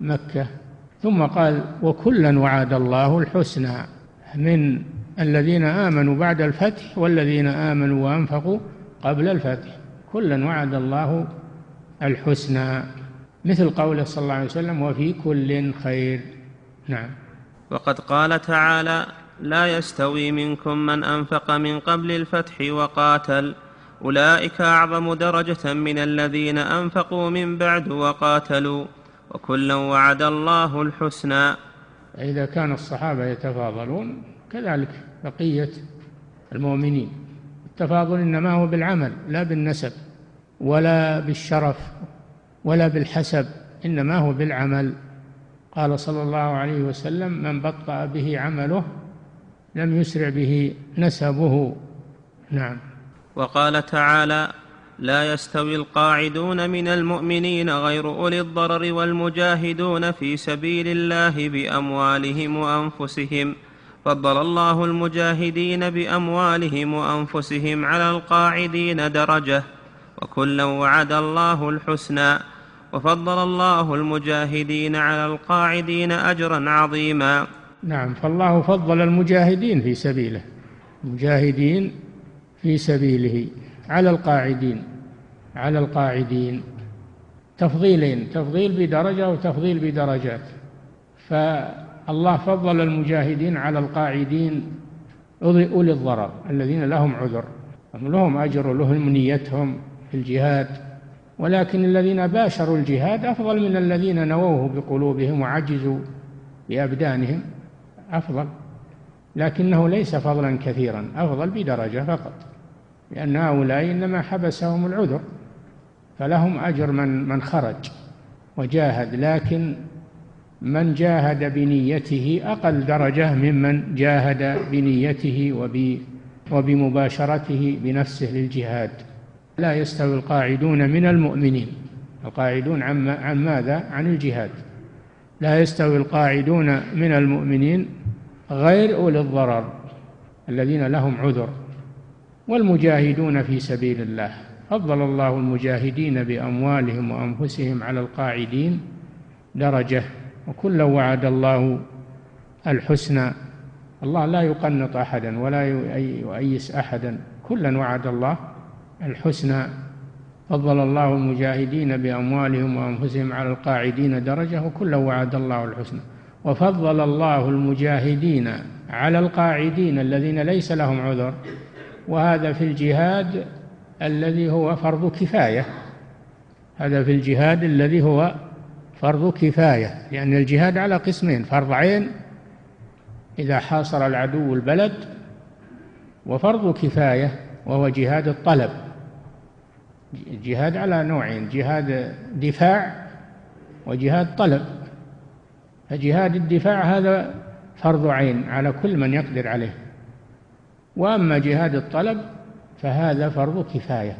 مكة. ثم قال وكلا وعد الله الحسنى من الذين آمنوا بعد الفتح والذين آمنوا وأنفقوا قبل الفتح. كلا وعد الله الحسنى. مثل قوله صلى الله عليه وسلم وفي كل خير. نعم. وقد قال تعالى لا يستوي منكم من أنفق من قبل الفتح وقاتل. أولئك أعظم درجة من الذين أنفقوا من بعد وقاتلوا. وكلا وعد الله الحسنى. إذا كان الصحابة يتفاضلون كذلك بقية المؤمنين. التفاضل إنما هو بالعمل لا بالنسب ولا بالشرف ولا بالحسب إنما هو بالعمل. قال صلى الله عليه وسلم من بطأ به عمله لم يسرع به نسبه. نعم. وقال تعالى لا يستوي القاعدون من المؤمنين غير أولي الضرر والمجاهدون في سبيل الله بأموالهم وأنفسهم. فضل الله المجاهدين بأموالهم وأنفسهم على القاعدين درجة وكلا وعد الله الحسنى. وفضل الله المجاهدين على القاعدين أجرا عظيما. نعم فالله فضل المجاهدين في سبيله المجاهدين في سبيله على القاعدين على القاعدين تفضيلين تفضيل بدرجة وتفضيل بدرجات. فالله فضل المجاهدين على القاعدين أولي الضرر الذين لهم عذر لهم أجر ولهم نيتهم في الجهاد. ولكن الذين باشروا الجهاد أفضل من الذين نووه بقلوبهم وعجزوا بأبدانهم. أفضل لكنه ليس فضلا كثيرا أفضل بدرجة فقط لأن هؤلاء إنما حبسهم العذر فلهم أجر من من خرج وجاهد لكن من جاهد بنيته أقل درجة ممن جاهد بنيته وبمباشرته بنفسه للجهاد. لا يستوي القاعدون من المؤمنين. القاعدون عن ماذا؟ عن الجهاد. لا يستوي القاعدون من المؤمنين غير أولي الضرر الذين لهم عذر والمجاهدون في سبيل الله. فضل الله المجاهدين بأموالهم وأنفسهم على القاعدين درجة وكلا وعد الله الحسنى. الله لا يقنط أحدا ولا يؤيس أحدا كلا وعد الله الحسنى. فضل الله المجاهدين بأموالهم وأنفسهم على القاعدين درجة وكلا وعد الله الحسنى. وفضل الله المجاهدين على القاعدين الذين ليس لهم عذر وهذا في الجهاد الذي هو فرض كفاية. هذا في الجهاد الذي هو فرض كفاية لأن الجهاد على قسمين فرض عين إذا حاصر العدو البلد وفرض كفاية وهو جهاد الطلب. جهاد على نوعين جهاد دفاع وجهاد طلب. فجهاد الدفاع هذا فرض عين على كل من يقدر عليه. وأما جهاد الطلب فهذا فرض كفاية.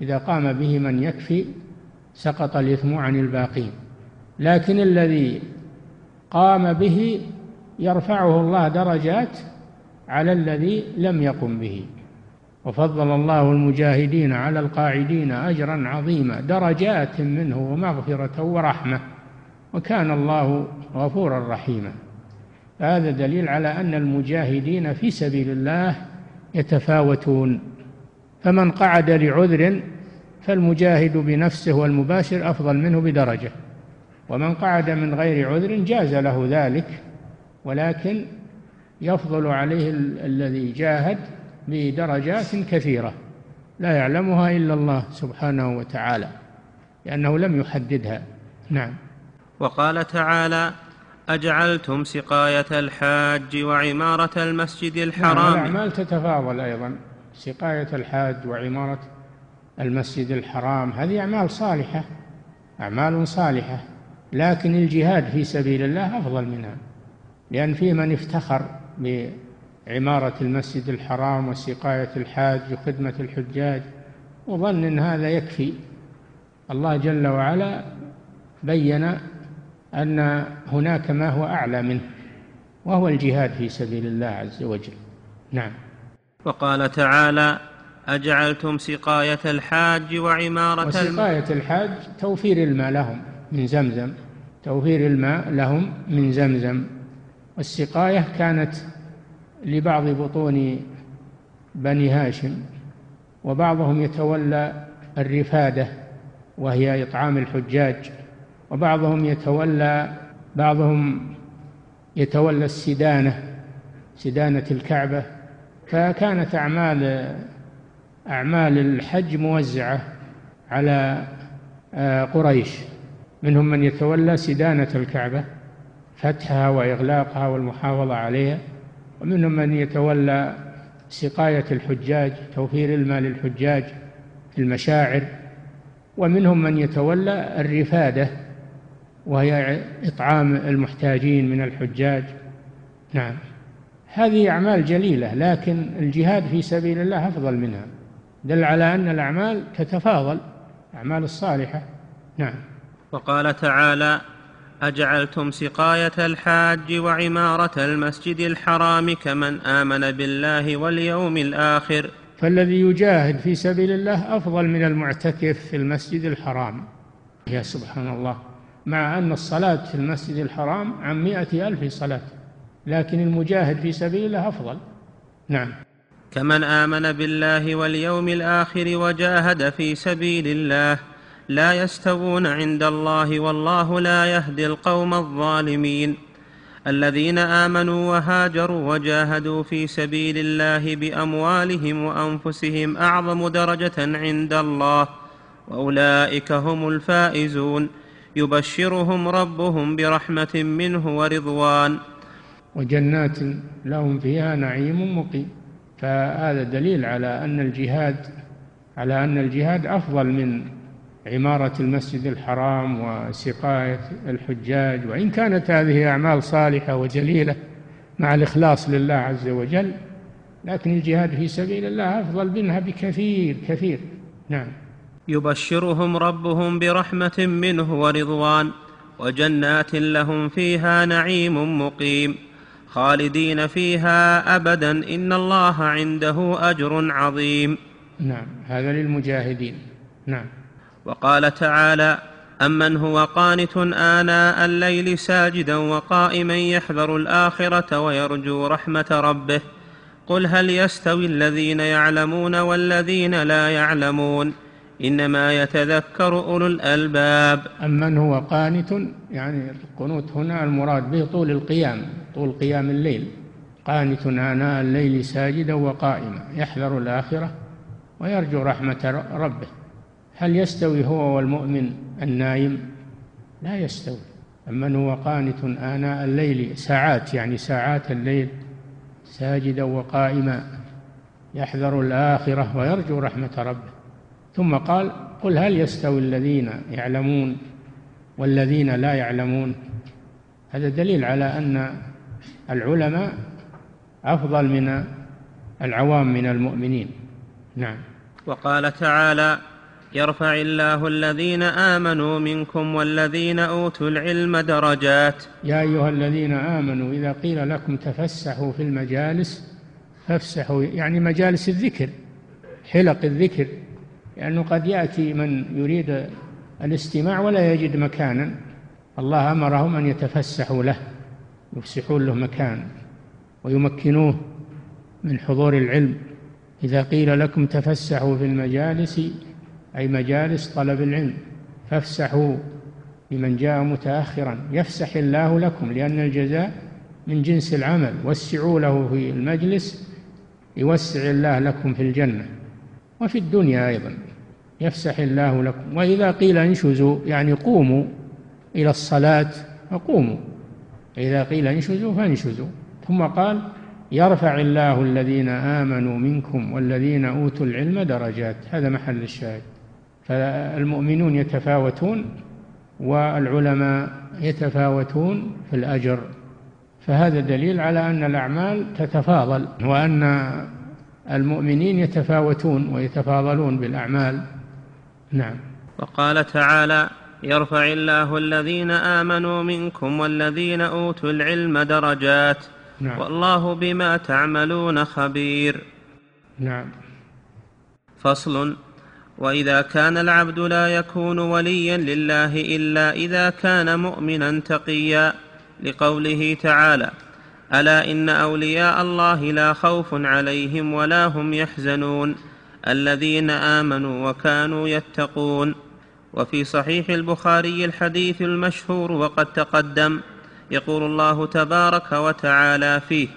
إذا قام به من يكفي سقط الإثم عن الباقين. لكن الذي قام به يرفعه الله درجات على الذي لم يقم به. وفضل الله المجاهدين على القاعدين أجرا عظيما درجات منه ومغفرة ورحمة. وكان الله غفورا رحيما. هذا دليل على أن المجاهدين في سبيل الله يتفاوتون. فمن قعد لعذر فالمجاهد بنفسه والمباشر أفضل منه بدرجة. ومن قعد من غير عذر جاز له ذلك ولكن يفضل عليه الذي جاهد بدرجات كثيرة. لا يعلمها إلا الله سبحانه وتعالى لأنه لم يحددها. نعم. وقال تعالى أجعلتم سقاية الحاج وعمارة المسجد الحرام. نعم الأعمال تتفاضل أيضا. سقاية الحاج وعمارة المسجد الحرام هذه أعمال صالحة أعمال صالحة لكن الجهاد في سبيل الله أفضل منها لأن في من افتخر عمارة المسجد الحرام وسقاية الحاج وخدمة الحجاج وظن أن هذا يكفي. الله جل وعلا بين أن هناك ما هو أعلى منه وهو الجهاد في سبيل الله عز وجل. نعم. وقال تعالى أجعلتم سقاية الحاج وعمارة وسقاية الحاج توفير الماء لهم من زمزم توفير الماء لهم من زمزم. والسقاية كانت لبعض بطون بني هاشم وبعضهم يتولى الرفادة وهي إطعام الحجاج. وبعضهم يتولى بعضهم يتولى السدانة سدانة الكعبة. فكانت أعمال أعمال الحج موزعة على آه، قريش. منهم من يتولى سدانة الكعبة فتحها وإغلاقها والمحافظة عليها. ومنهم من يتولى سقاية الحجاج توفير الماء للحجاج في المشاعر. ومنهم من يتولى الرفادة وهي إطعام المحتاجين من الحجاج. نعم. هذه أعمال جليلة لكن الجهاد في سبيل الله أفضل منها. دل على أن الأعمال تتفاضل الأعمال الصالحة. نعم. وقال تعالى أجعلتم سقاية الحاج وعمارة المسجد الحرام كمن آمن بالله واليوم الآخر. فالذي يجاهد في سبيل الله أفضل من المعتكف في المسجد الحرام. يا سبحان الله. مع أن الصلاة في المسجد الحرام عن مائه ألف صلاة لكن المجاهد في سبيل الله أفضل. نعم. كمن آمن بالله واليوم الآخر وجاهد في سبيل الله لا يستوون عند الله والله لا يهدي القوم الظالمين. الذين آمنوا وهاجروا وجاهدوا في سبيل الله بأموالهم وأنفسهم أعظم درجة عند الله وأولئك هم الفائزون. يبشرهم ربهم برحمة منه ورضوان. وجنات لهم فيها نعيم مقيم. فهذا دليل على أن الجهاد على أن الجهاد أفضل من عمارة المسجد الحرام وسقاية الحجاج. وإن كانت هذه أعمال صالحة وجليلة مع الإخلاص لله عز وجل لكن الجهاد في سبيل الله أفضل منها بكثير كثير. نعم. يبشرهم ربهم برحمة منه ورضوان وجنات لهم فيها نعيم مقيم. خالدين فيها أبدا إن الله عنده أجر عظيم. نعم هذا للمجاهدين. نعم. وقال تعالى أمن هو قانت آناء الليل ساجدا وقائما يحذر الآخرة ويرجو رحمة ربه. قل هل يستوي الذين يعلمون والذين لا يعلمون؟ إنما يتذكر أولو الألباب. امن هو قانت؟ يعني القنوت هنا المراد به طول القيام طول قيام الليل. قانت آناء الليل ساجدا وقائما يحذر الآخرة ويرجو رحمة ربه. هل يستوي هو والمؤمن النايم؟ لا يستوي. أمن هو قانت آناء الليل؟ ساعات يعني ساعات الليل ساجدا وقائما يحذر الآخرة ويرجو رحمة ربه. ثم قال قل هل يستوي الذين يعلمون والذين لا يعلمون؟ هذا دليل على أن العلماء أفضل من العوام من المؤمنين. نعم. وقال تعالى يرفع الله الذين آمنوا منكم والذين أوتوا العلم درجات. يا أيها الذين آمنوا إذا قيل لكم تفسحوا في المجالس فافسحوا يعني مجالس الذكر حلق الذكر لأنه قد يأتي من يريد الاستماع ولا يجد مكانا. الله أمرهم أن يتفسحوا له يفسحون له مكان ويمكنوه من حضور العلم. إذا قيل لكم تفسحوا في المجالس أي مجالس طلب العلم فافسحوا لمن جاء متأخرا. يفسح الله لكم لأن الجزاء من جنس العمل. وسعوا له في المجلس يوسع الله لكم في الجنة. وفي الدنيا أيضا. يفسح الله لكم. وإذا قيل انشزوا يعني قوموا إلى الصلاة فقوموا. إذا قيل انشزوا فانشزوا. ثم قال يرفع الله الذين آمنوا منكم والذين أوتوا العلم درجات. هذا محل الشاهد. فالمؤمنون يتفاوتون والعلماء يتفاوتون في الأجر. فهذا دليل على أن الأعمال تتفاضل وأن المؤمنين يتفاوتون ويتفاضلون بالأعمال. نعم. وقال تعالى يرفع الله الذين آمنوا منكم والذين أوتوا العلم درجات. نعم. والله بما تعملون خبير. نعم. فصل وإذا كان العبد لا يكون وليا لله إلا إذا كان مؤمنا تقيا. لقوله تعالى ألا إن أولياء الله لا خوف عليهم ولا هم يحزنون الذين آمنوا وكانوا يتقون وفي صحيح البخاري الحديث المشهور وقد تقدم يقول الله تبارك وتعالى فيه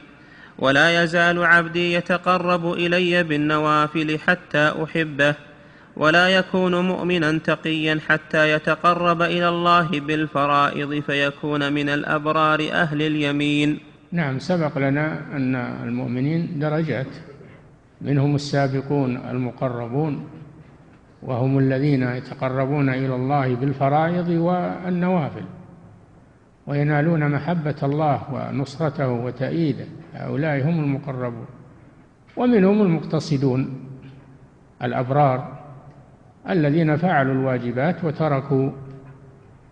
ولا يزال عبدي يتقرب إلي بالنوافل حتى أحبه ولا يكون مؤمنا تقيا حتى يتقرب إلى الله بالفرائض فيكون من الأبرار أهل اليمين نعم سبق لنا أن المؤمنين درجات منهم السابقون المقربون وهم الذين يتقربون إلى الله بالفرائض والنوافل وينالون محبة الله ونصرته وتأييده. هؤلاء هم المقربون. ومنهم المقتصدون الأبرار الذين فعلوا الواجبات وتركوا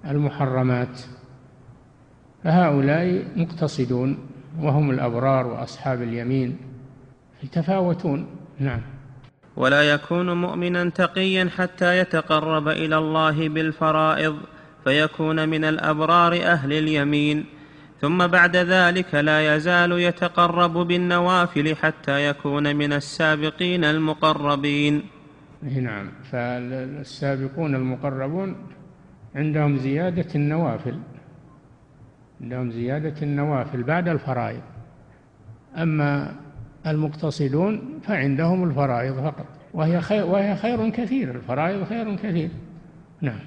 المحرمات. فهؤلاء مقتصدون وهم الأبرار وأصحاب اليمين يتفاوتون نعم. ولا يكون مؤمنا تقيا حتى يتقرب إلى الله بالفرائض فيكون من الأبرار أهل اليمين. ثم بعد ذلك لا يزال يتقرب بالنوافل حتى يكون من السابقين المقربين. نعم. فالسابقون المقربون عندهم زيادة النوافل. عندهم زيادة النوافل بعد الفرائض. أما المقتصدون فعندهم الفرائض فقط. وهي خير وهي خير كثير الفرائض خير كثير. نعم.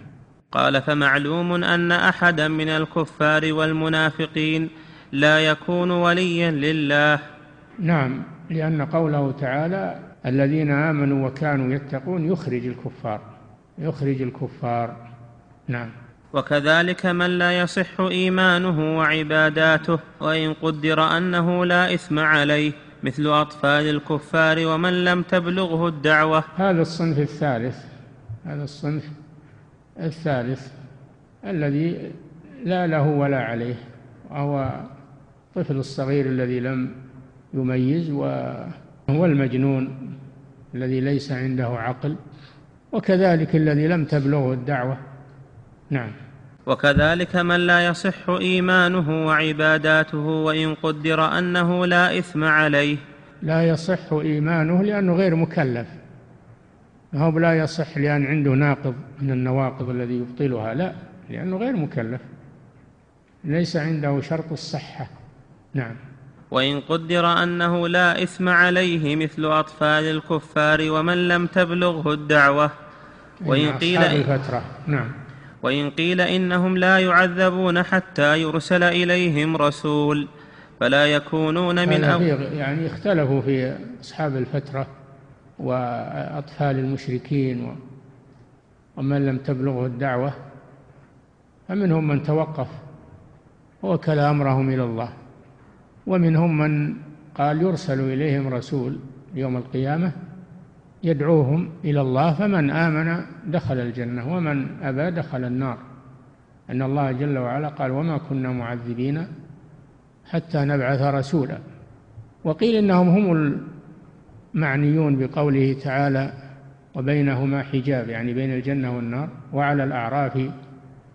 قال فمعلوم أن أحدا من الكفار والمنافقين لا يكون وليا لله. نعم لأن قوله تعالى الذين آمنوا وكانوا يتقون يخرج الكفار يخرج الكفار. نعم. وكذلك من لا يصح إيمانه وعباداته وإن قدر أنه لا إثم عليه مثل أطفال الكفار ومن لم تبلغه الدعوة. هذا الصنف الثالث هذا الصنف الثالث الذي لا له ولا عليه وهو الطفل الصغير الذي لم يميز وهو المجنون الذي ليس عنده عقل وكذلك الذي لم تبلغه الدعوة. نعم. وكذلك من لا يصح إيمانه وعباداته وإن قدر أنه لا إثم عليه. لا يصح إيمانه لأنه غير مكلف. هو لا يصح لأن عنده ناقض من النواقض الذي يبطلها. لا لأنه غير مكلف. ليس عنده شرط الصحة. نعم. وإن قدر أنه لا إثم عليه مثل أطفال الكفار ومن لم تبلغه الدعوة. وإن قيل الفترة. نعم. وإن قيل إنهم لا يعذبون حتى يرسل إليهم رسول فلا يكونون من أو يعني اختلفوا في أصحاب الفترة وأطفال المشركين ومن لم تبلغه الدعوة فمنهم من توقف وكل أمرهم إلى الله ومنهم من قال يرسل إليهم رسول يوم القيامة يدعوهم إلى الله فمن آمن دخل الجنة ومن أبى دخل النار. أن الله جل وعلا قال وما كنا معذبين حتى نبعث رسولا. وقيل إنهم هم المعنيون بقوله تعالى وبينهما حجاب يعني بين الجنة والنار. وعلى الأعراف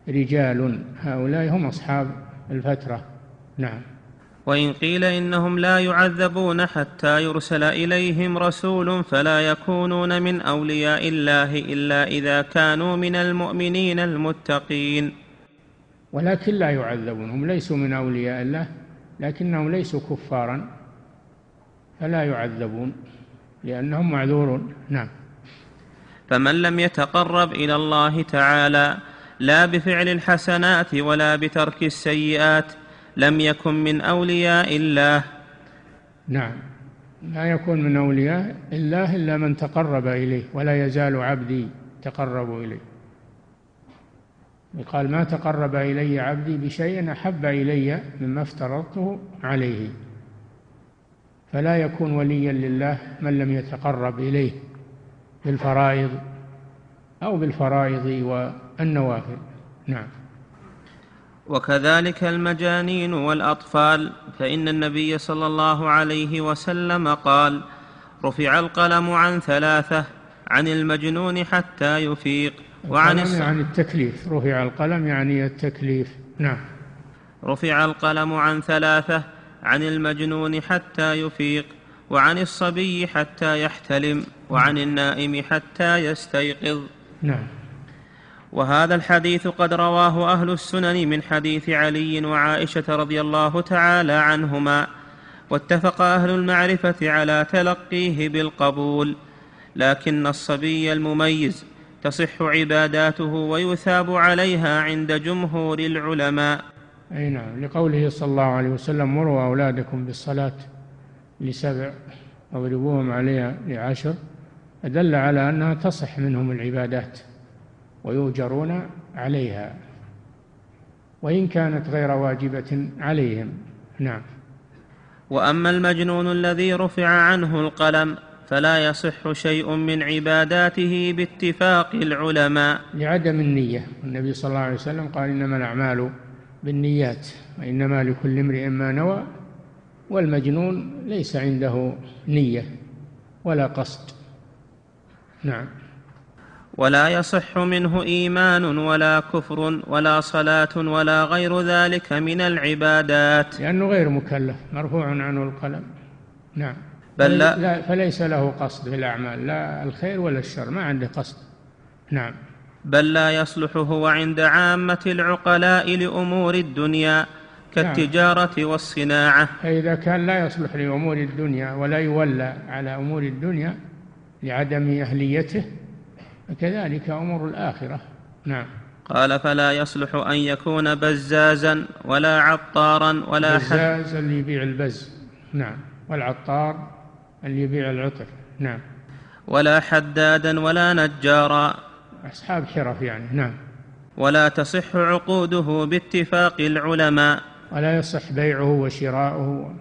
رجال هؤلاء هم أصحاب الفترة. نعم. وإن قيل إنهم لا يعذبون حتى يرسل إليهم رسول فلا يكونون من أولياء الله إلا إذا كانوا من المؤمنين المتقين. ولكن لا يعذبون هم ليسوا من أولياء الله لكنهم ليسوا كفارا فلا يعذبون لأنهم معذورون. نعم. فمن لم يتقرب إلى الله تعالى لا بفعل الحسنات ولا بترك السيئات لم يكن من أولياء الله. نعم. لا يكون من أولياء الله إلا من تقرب إليه ولا يزال عبدي تقرب إليه. قال ما تقرب إلي عبدي بشيء أحب إلي مما افترضته عليه. فلا يكون وليا لله من لم يتقرب إليه بالفرائض أو بالفرائض والنوافل. نعم. وكذلك المجانين والأطفال فإن النبي صلى الله عليه وسلم قال رفع القلم عن ثلاثة عن المجنون حتى يفيق وعن القلم يعني التكليف رفع القلم يعني التكليف نعم. رفع القلم عن ثلاثة عن المجنون حتى يفيق وعن الصبي حتى يحتلم وعن النائم حتى يستيقظ. نعم. وهذا الحديث قد رواه أهل السنن من حديث علي وعائشة رضي الله تعالى عنهما واتفق أهل المعرفة على تلقيه بالقبول لكن الصبي المميز تصح عباداته ويثاب عليها عند جمهور العلماء. أي نعم. لقوله صلى الله عليه وسلم مروا أولادكم بالصلاة لسبع واضربوهم عليها لعشر دل على أنها تصح منهم العبادات. ويؤجرون عليها وإن كانت غير واجبة عليهم. نعم. وأما المجنون الذي رفع عنه القلم فلا يصح شيء من عباداته باتفاق العلماء. لعدم النية. النبي صلى الله عليه وسلم قال إنما الأعمال بالنيات وإنما لكل امرئ ما نوى والمجنون ليس عنده نية ولا قصد. نعم. ولا يصح منه إيمان ولا كفر ولا صلاة ولا غير ذلك من العبادات. لأنه غير مكلف مرفوع عنه القلم. نعم. بل لا, لا فليس له قصد في الأعمال لا الخير ولا الشر ما عنده قصد. نعم. بل لا يصلح هو عند عامة العقلاء لأمور الدنيا كالتجارة نعم. والصناعة. فإذا كان لا يصلح لأمور الدنيا ولا يولى على أمور الدنيا لعدم أهليته كذلك أمور الآخرة. نعم. قال فلا يصلح أن يكون بزازا ولا عطارا ولا بزاز اللي يبيع البز. نعم. والعطار اللي يبيع العطر. نعم. ولا حدادا ولا نجارا. أصحاب حرف يعني. نعم. ولا تصح عقوده باتفاق العلماء. ولا يصح بيعه وشراؤه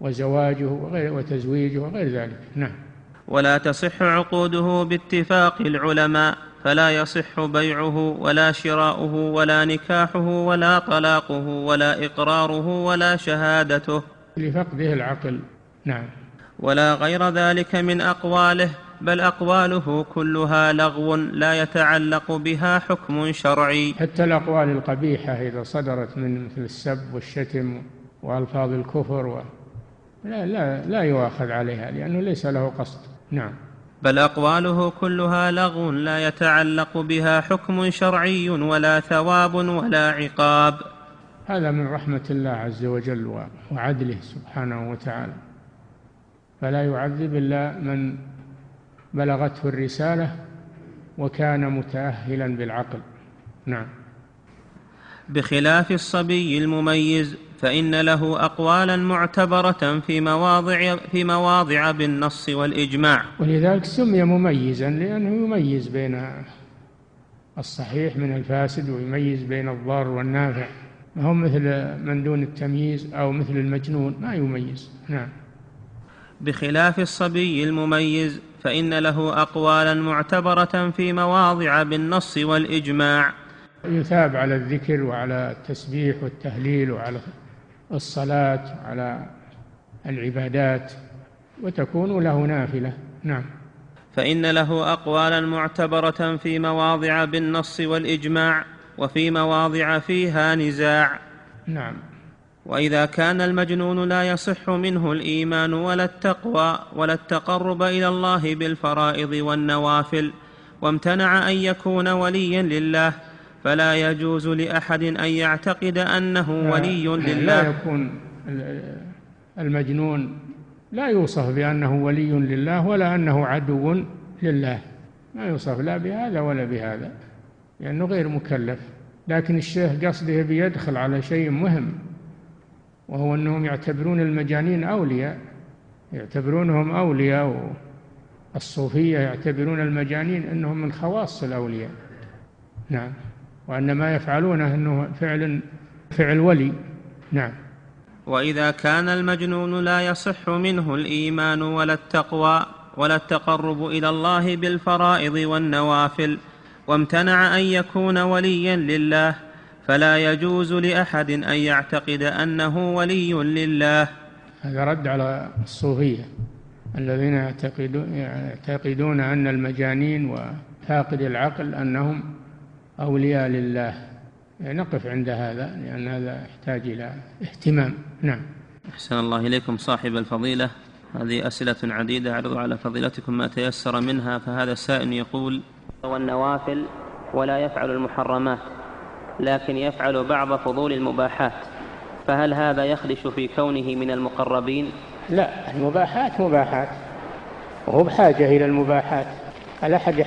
وزواجه وغير وتزويجه وغير ذلك. نعم. ولا تصح عقوده باتفاق العلماء فلا يصح بيعه ولا شراؤه ولا نكاحه ولا طلاقه ولا إقراره ولا شهادته. لفقده العقل. نعم. ولا غير ذلك من أقواله بل أقواله كلها لغو لا يتعلق بها حكم شرعي. حتى الأقوال القبيحة إذا صدرت من مثل السب والشتم وألفاظ الكفر و... لا لا لا يؤاخذ عليها لأنه ليس له قصد. نعم. بل أقواله كلها لغو لا يتعلق بها حكم شرعي ولا ثواب ولا عقاب. هذا من رحمة الله عز وجل وعدله سبحانه وتعالى. فلا يعذب إلا من بلغته الرسالة وكان متاهلا بالعقل. نعم. بخلاف الصبي المميز فإن له أقوالا معتبرة في مواضع في مواضع بالنص والإجماع. ولذلك سمي مميزا لأنه يميز بين الصحيح من الفاسد ويميز بين الضار والنافع. ما هو مثل من دون التمييز أو مثل المجنون ما يميز. نعم. بخلاف الصبي المميز فإن له أقوالا معتبرة في مواضع بالنص والإجماع. يثاب على الذكر وعلى التسبيح والتهليل وعلى الصلاة على العبادات وتكون له نافلة. نعم. فإن له أقوالا معتبرة في مواضع بالنص والإجماع وفي مواضع فيها نزاع. نعم. وإذا كان المجنون لا يصح منه الإيمان ولا التقوى ولا التقرب إلى الله بالفرائض والنوافل وامتنع أن يكون وليا لله فلا يجوز لأحد أن يعتقد أنه ولي لله. لا يكون المجنون لا يوصف بأنه ولي لله ولا أنه عدو لله. ما يوصف لا بهذا ولا بهذا لأنه غير مكلف. لكن الشيخ قصده بيدخل على شيء مهم وهو أنهم يعتبرون المجانين أولياء. يعتبرونهم أولياء الصوفية يعتبرون المجانين أنهم من خواص الأولياء. نعم. وأن ما يفعلونه أنه فعل فعل ولي. نعم. وإذا كان المجنون لا يصح منه الإيمان ولا التقوى ولا التقرب إلى الله بالفرائض والنوافل وامتنع أن يكون وليا لله فلا يجوز لأحد أن يعتقد أنه ولي لله. هذا رد على الصوفية الذين يعتقدون أن المجانين وفاقد العقل أنهم أولياء لله. نقف عند هذا لأن هذا يحتاج إلى اهتمام. نعم. أحسن الله إليكم صاحب الفضيلة. هذه أسئلة عديدة اعرض على فضيلتكم ما تيسر منها فهذا السائل يقول والنوافل ولا يفعل المحرمات لكن يفعل بعض فضول المباحات فهل هذا يخدش في كونه من المقربين؟ لا المباحات مباحات وهو بحاجة إلى المباحات. الأحد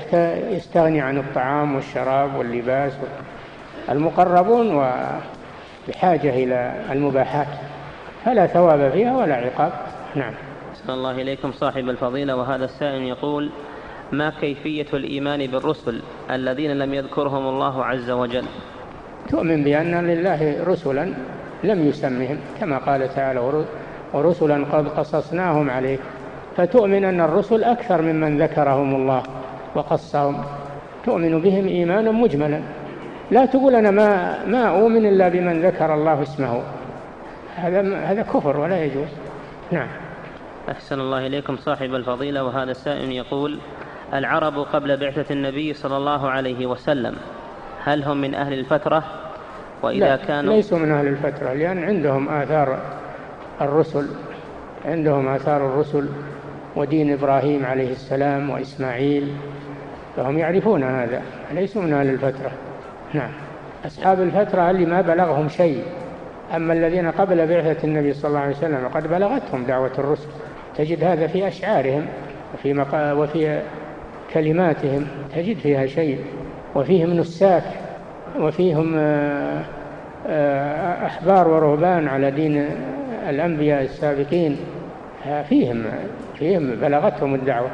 يستغني عن الطعام والشراب واللباس؟ المقربون بحاجة إلى المباحات. فلا ثواب فيها ولا عقاب. نعم. صلى الله إليكم صاحب الفضيلة وهذا السائل يقول ما كيفية الإيمان بالرسل الذين لم يذكرهم الله عز وجل؟ تؤمن بأن لله رسلا لم يسمهم كما قال تعالى ورسلا قد قصصناهم عليك. فتؤمن أن الرسل أكثر ممن ذكرهم الله. وقصهم. تؤمن بهم إيمانا مجملا. لا تقول أنا ما ما أؤمن إلا بمن ذكر الله اسمه. هذا هذا كفر ولا يجوز. نعم. أحسن الله إليكم صاحب الفضيلة وهذا السائل يقول العرب قبل بعثة النبي صلى الله عليه وسلم هل هم من أهل الفترة؟ وإذا لا كانوا ليسوا من أهل الفترة لأن عندهم آثار الرسل. عندهم آثار الرسل. ودين إبراهيم عليه السلام وإسماعيل فهم يعرفون هذا ليسوا من أهل الفترة؟ نعم. أصحاب الفترة اللي ما بلغهم شيء. أما الذين قبل بعثة النبي صلى الله عليه وسلم قد بلغتهم دعوة الرسل تجد هذا في أشعارهم وفي, مقا وفي كلماتهم تجد فيها شيء. وفيهم نساك وفيهم آه، آه، أحبار ورهبان على دين الأنبياء السابقين. فيهم فيهم بلغتهم الدعوة.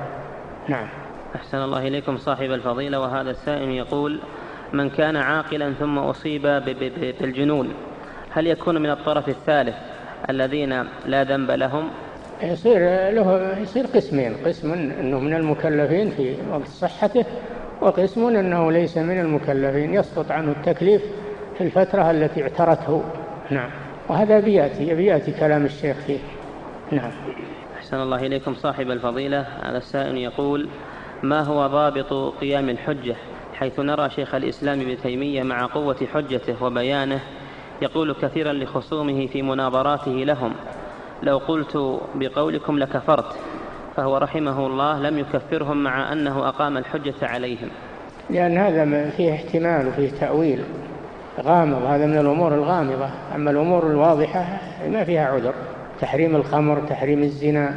نعم. أحسن الله إليكم صاحب الفضيلة وهذا السائل يقول من كان عاقلا ثم أصيب بالجنون هل يكون من الطرف الثالث الذين لا ذنب لهم؟ يصير له يصير قسمين قسم إنه من المكلفين في وقت صحته وقسم أنه ليس من المكلفين يسقط عنه التكليف في الفترة التي اعترته. نعم. وهذا بياتي بياتي كلام الشيخ فيه. نعم. أحسن الله إليكم صاحب الفضيلة. هذا السائل يقول ما هو ضابط قيام الحجة حيث نرى شيخ الإسلام ابن تيمية مع قوة حجته وبيانه يقول كثيرا لخصومه في مناظراته لهم؟ لو قلت بقولكم لكفرت. فهو رحمه الله لم يكفرهم مع أنه أقام الحجة عليهم. لأن هذا فيه احتمال وفيه تأويل غامض. هذا من الأمور الغامضة. أما الأمور الواضحة ما فيها عذر. تحريم الخمر تحريم الزنا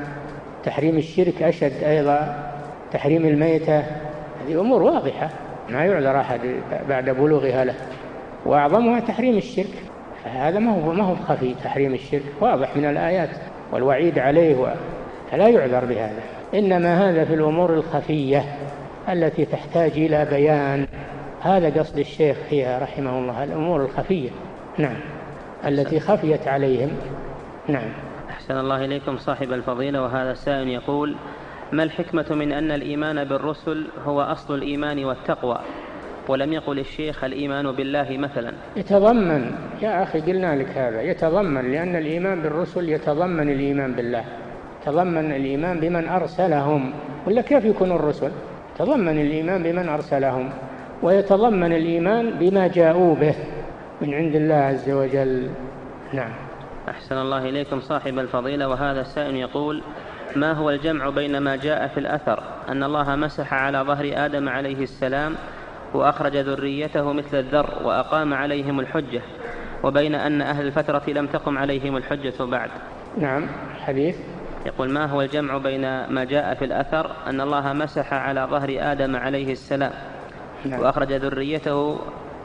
تحريم الشرك أشد أيضا تحريم الميتة هذه أمور واضحة ما يعذر أحد بعد بلوغها له. وأعظمها تحريم الشرك. فهذا ما هو ما هو خفي تحريم الشرك. واضح من الآيات والوعيد عليه فلا يعذر بهذا. إنما هذا في الأمور الخفية التي تحتاج إلى بيان. هذا قصد الشيخ فيها رحمه الله الأمور الخفية. نعم. التي خفيت عليهم. نعم. أحسن الله إليكم صاحب الفضيلة وهذا السائل يقول ما الحكمة من أن الإيمان بالرسل هو أصل الإيمان والتقوى؟ ولم يقل الشيخ الإيمان بالله مثلا. يتضمن يا أخي قلنا لك هذا يتضمن لأن الإيمان بالرسل يتضمن الإيمان بالله. يتضمن الإيمان بمن أرسلهم. ولا كيف يكون الرسل؟ يتضمن الإيمان بمن أرسلهم ويتضمن الإيمان بما جاءوا به من عند الله عز وجل. نعم. أحسن الله إليكم صاحب الفضيلة وهذا السائل يقول ما هو الجمع بين ما جاء في الأثر؟ أن الله مسح على ظهر آدم عليه السلام وأخرج ذريته مثل الذر وأقام عليهم الحجة وبين أن أهل الفترة لم تقم عليهم الحجة بعد. نعم حديث. يقول ما هو الجمع بين ما جاء في الأثر؟ أن الله مسح على ظهر آدم عليه السلام نعم. وأخرج ذريته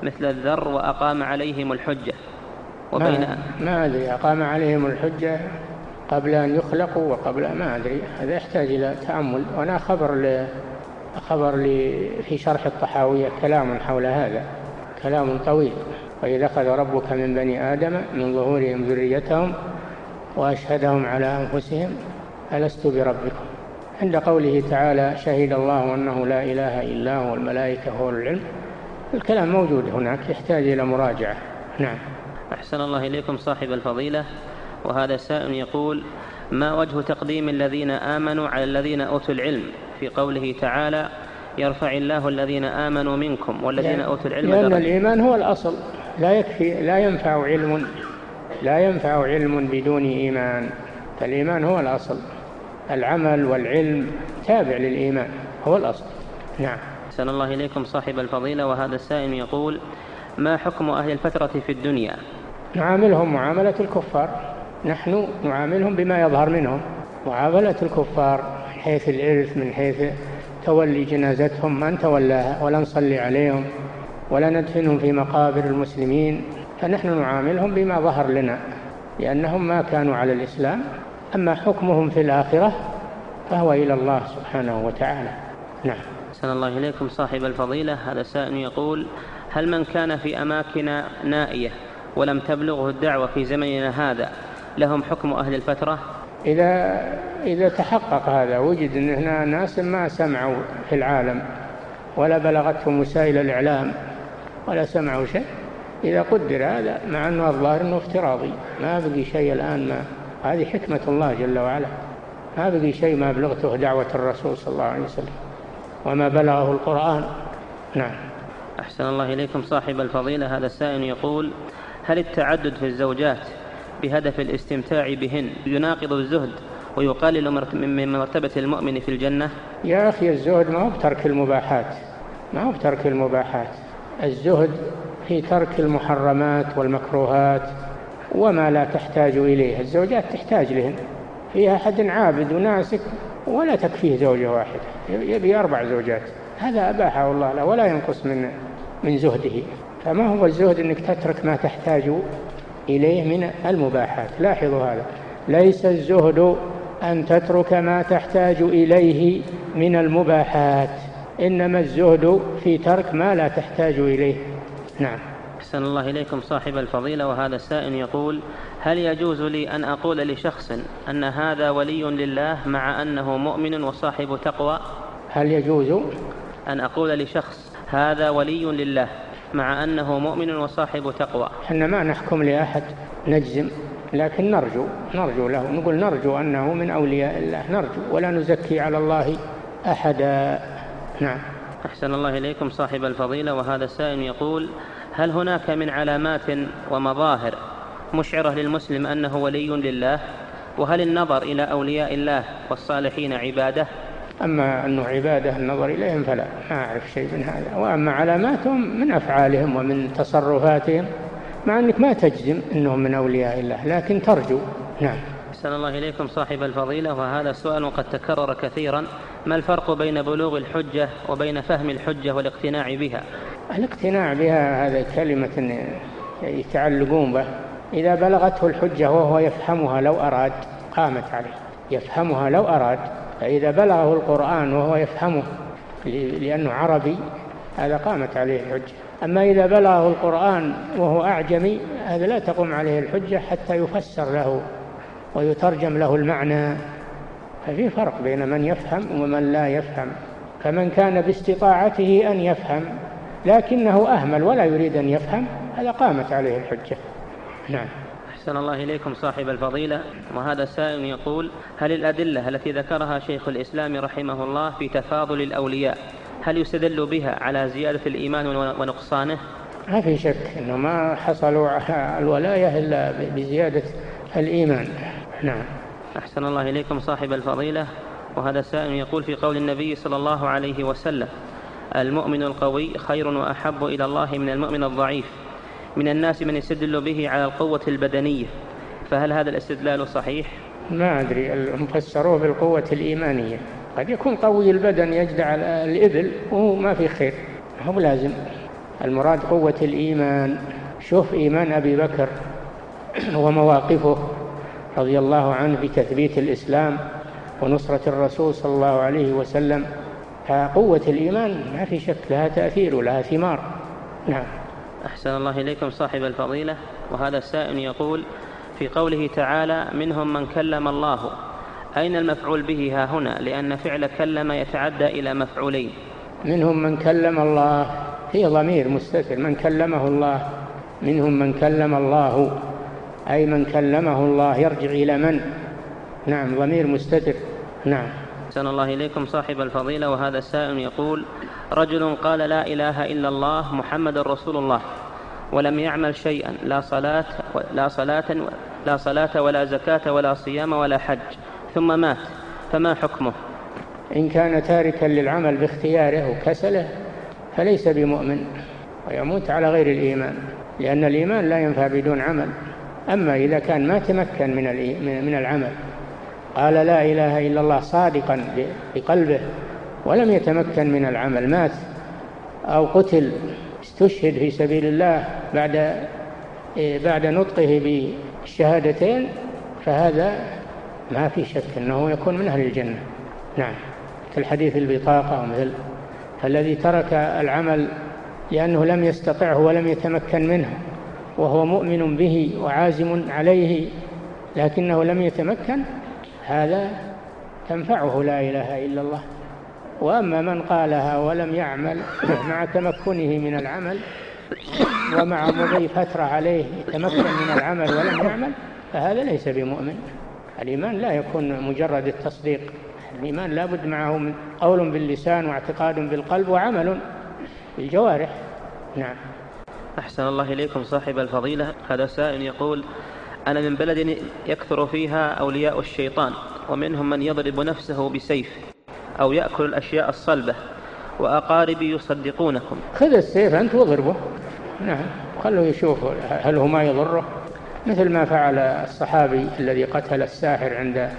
مثل الذر وأقام عليهم الحجة. وبين ما, أدري أقام عليهم الحجة قبل أن يخلقوا وقبل ما أدري. هذا يحتاج إلى تأمل. وأنا خبر ل... خبر لي في شرح الطحاوية كلام حول هذا. كلام طويل. وإذ أخذ ربك من بني آدم من ظهورهم ذريتهم وأشهدهم على أنفسهم ألست بربكم. عند قوله تعالى شهد الله أنه لا إله إلا هو الملائكة هو العلم. الكلام موجود هناك يحتاج إلى مراجعة. نعم. أحسن الله إليكم صاحب الفضيلة. وهذا سائل يقول ما وجه تقديم الذين آمنوا على الذين أوتوا العلم؟ في قوله تعالى يرفع الله الذين آمنوا منكم والذين أوتوا العلم لأن درجة. الإيمان هو الأصل. لا يكفي لا ينفع علم لا ينفع علم بدون إيمان. فالإيمان هو الأصل. العمل والعلم تابع للإيمان هو الأصل. نعم. أحسن الله إليكم صاحب الفضيلة. وهذا السائل يقول ما حكم أهل الفترة في الدنيا؟ نعاملهم معاملة الكفار. نحن نعاملهم بما يظهر منهم. معاملة الكفار من حيث الإرث من حيث تولي جنازتهم ما نتولاها ولا نصلي عليهم ولا ندفنهم في مقابر المسلمين. فنحن نعاملهم بما ظهر لنا لأنهم ما كانوا على الإسلام أما حكمهم في الآخرة فهو إلى الله سبحانه وتعالى. نعم. أحسن الله إليكم صاحب الفضيلة. هذا سائل يقول هل من كان في أماكن نائية ولم تبلغه الدعوة في زمننا هذا لهم حكم أهل الفترة؟ إذا إذا تحقق هذا وجد أن هنا ناس ما سمعوا في العالم ولا بلغتهم وسائل الإعلام ولا سمعوا شيء إذا قدر هذا مع أنه الظاهر أنه افتراضي. ما بقي شيء الآن ما هذه حكمة الله جل وعلا. ما بقي شيء ما بلغته دعوة الرسول صلى الله عليه وسلم وما بلغه القرآن. نعم. أحسن الله إليكم صاحب الفضيلة. هذا السائل يقول هل التعدد في الزوجات بهدف الاستمتاع بهن يناقض الزهد ويقلل من مرتبة المؤمن في الجنة؟ يا أخي الزهد ما هو بترك المباحات ما هو بترك المباحات. الزهد في ترك المحرمات والمكروهات وما لا تحتاج إليه. الزوجات تحتاج لهن. فيها أحد عابد وناسك ولا تكفيه زوجة واحدة. يبي أربع زوجات. هذا أباحه الله له ولا ينقص من من زهده. فما هو الزهد أنك تترك ما تحتاج إليه من المباحات؟ لاحظوا هذا. ليس الزهد أن تترك ما تحتاج إليه من المباحات إنما الزهد في ترك ما لا تحتاج إليه. نعم. أحسن الله إليكم صاحب الفضيلة وهذا السائل يقول هل يجوز لي أن أقول لشخص أن هذا ولي لله مع أنه مؤمن وصاحب تقوى؟ هل يجوز؟ أن أقول لشخص هذا ولي لله. مع أنه مؤمن وصاحب تقوى. إحنا ما نحكم لأحد نجزم لكن نرجو نرجو له. نقول نرجو أنه من أولياء الله. نرجو ولا نزكي على الله أحدا. نعم. أحسن الله إليكم صاحب الفضيلة. وهذا السائل يقول هل هناك من علامات ومظاهر مشعرة للمسلم أنه ولي لله؟ وهل النظر إلى أولياء الله والصالحين عبادة؟ أما أنه عبادة النظر إليهم فلا ما أعرف شيء من هذا. وأما علاماتهم من أفعالهم ومن تصرفاتهم مع أنك ما تجزم أنهم من أولياء الله لكن ترجو. نعم. أحسن الله إليكم صاحب الفضيلة وهذا سؤال قد تكرر كثيرا. ما الفرق بين بلوغ الحجة وبين فهم الحجة والاقتناع بها؟ الاقتناع بها هذا كلمة يتعلقون به. إذا بلغته الحجة وهو يفهمها لو أراد قامت عليه. يفهمها لو أراد فإذا بلغه القرآن وهو يفهمه لأنه عربي هذا قامت عليه الحجة. أما إذا بلغه القرآن وهو أعجمي هذا لا تقوم عليه الحجة حتى يفسر له ويترجم له المعنى. ففي فرق بين من يفهم ومن لا يفهم. فمن كان باستطاعته أن يفهم لكنه أهمل ولا يريد أن يفهم هذا قامت عليه الحجة. نعم. أحسن الله إليكم صاحب الفضيلة. وهذا سائل يقول هل الأدلة التي ذكرها شيخ الإسلام رحمه الله في تفاضل الأولياء هل يستدل بها على زيادة الإيمان ونقصانه؟ ما في شك أنه ما حصلوا الولاية إلا بزيادة الإيمان. نعم. أحسن الله إليكم صاحب الفضيلة. وهذا سائل يقول في قول النبي صلى الله عليه وسلم المؤمن القوي خير وأحب إلى الله من المؤمن الضعيف. من الناس من يستدل به على القوة البدنية. فهل هذا الاستدلال صحيح؟ ما أدري. المفسروه بالقوة الإيمانية قد يكون قوي البدن يجدع الإبل وهو ما في خير. هو لازم المراد قوة الإيمان. شوف إيمان أبي بكر ومواقفه رضي الله عنه في تثبيت الإسلام ونصرة الرسول صلى الله عليه وسلم. فقوة الإيمان ما في شك لها تأثير ولها ثمار. نعم. أحسن الله إليكم صاحب الفضيلة. وهذا السائل يقول في قوله تعالى منهم من كلم الله. أين المفعول به ها هنا؟ لأن فعل كلم يتعدى إلى مفعولين. منهم من كلم الله. هي ضمير مستتر. من كلمه الله. منهم من كلم الله. أي من كلمه الله. يرجع إلى من؟ نعم ضمير مستتر. نعم. أحسن الله إليكم صاحب الفضيلة وهذا السائل يقول رجل قال لا إله إلا الله محمد رسول الله ولم يعمل شيئا لا صلاة لا صلاة لا صلاة ولا زكاة ولا صيام ولا حج ثم مات فما حكمه؟ إن كان تاركا للعمل باختياره وكسله فليس بمؤمن ويموت على غير الإيمان لأن الإيمان لا ينفع بدون عمل أما إذا كان ما تمكن من من العمل. قال لا إله إلا الله صادقا بقلبه ولم يتمكن من العمل. مات أو قتل استشهد في سبيل الله بعد بعد نطقه بالشهادتين فهذا ما في شك أنه يكون من أهل الجنة. نعم مثل حديث البطاقة ومثل فالذي ترك العمل لأنه لم يستطعه ولم يتمكن منه وهو مؤمن به وعازم عليه لكنه لم يتمكن هذا تنفعه لا إله إلا الله. وأما من قالها ولم يعمل مع تمكنه من العمل ومع مضي فترة عليه يتمكن من العمل ولم يعمل فهذا ليس بمؤمن. الإيمان لا يكون مجرد التصديق. الإيمان لابد معه من قول باللسان واعتقاد بالقلب وعمل بالجوارح. نعم. أحسن الله إليكم صاحب الفضيلة. هذا سائل يقول أنا من بلد يكثر فيها أولياء الشيطان ومنهم من يضرب نفسه بسيف أو يأكل الأشياء الصلبة وأقاربي يصدقونكم. خذ السيف أنت واضربه. نعم خلوه يشوف هل هو ما يضره. مثل ما فعل الصحابي الذي قتل الساحر عند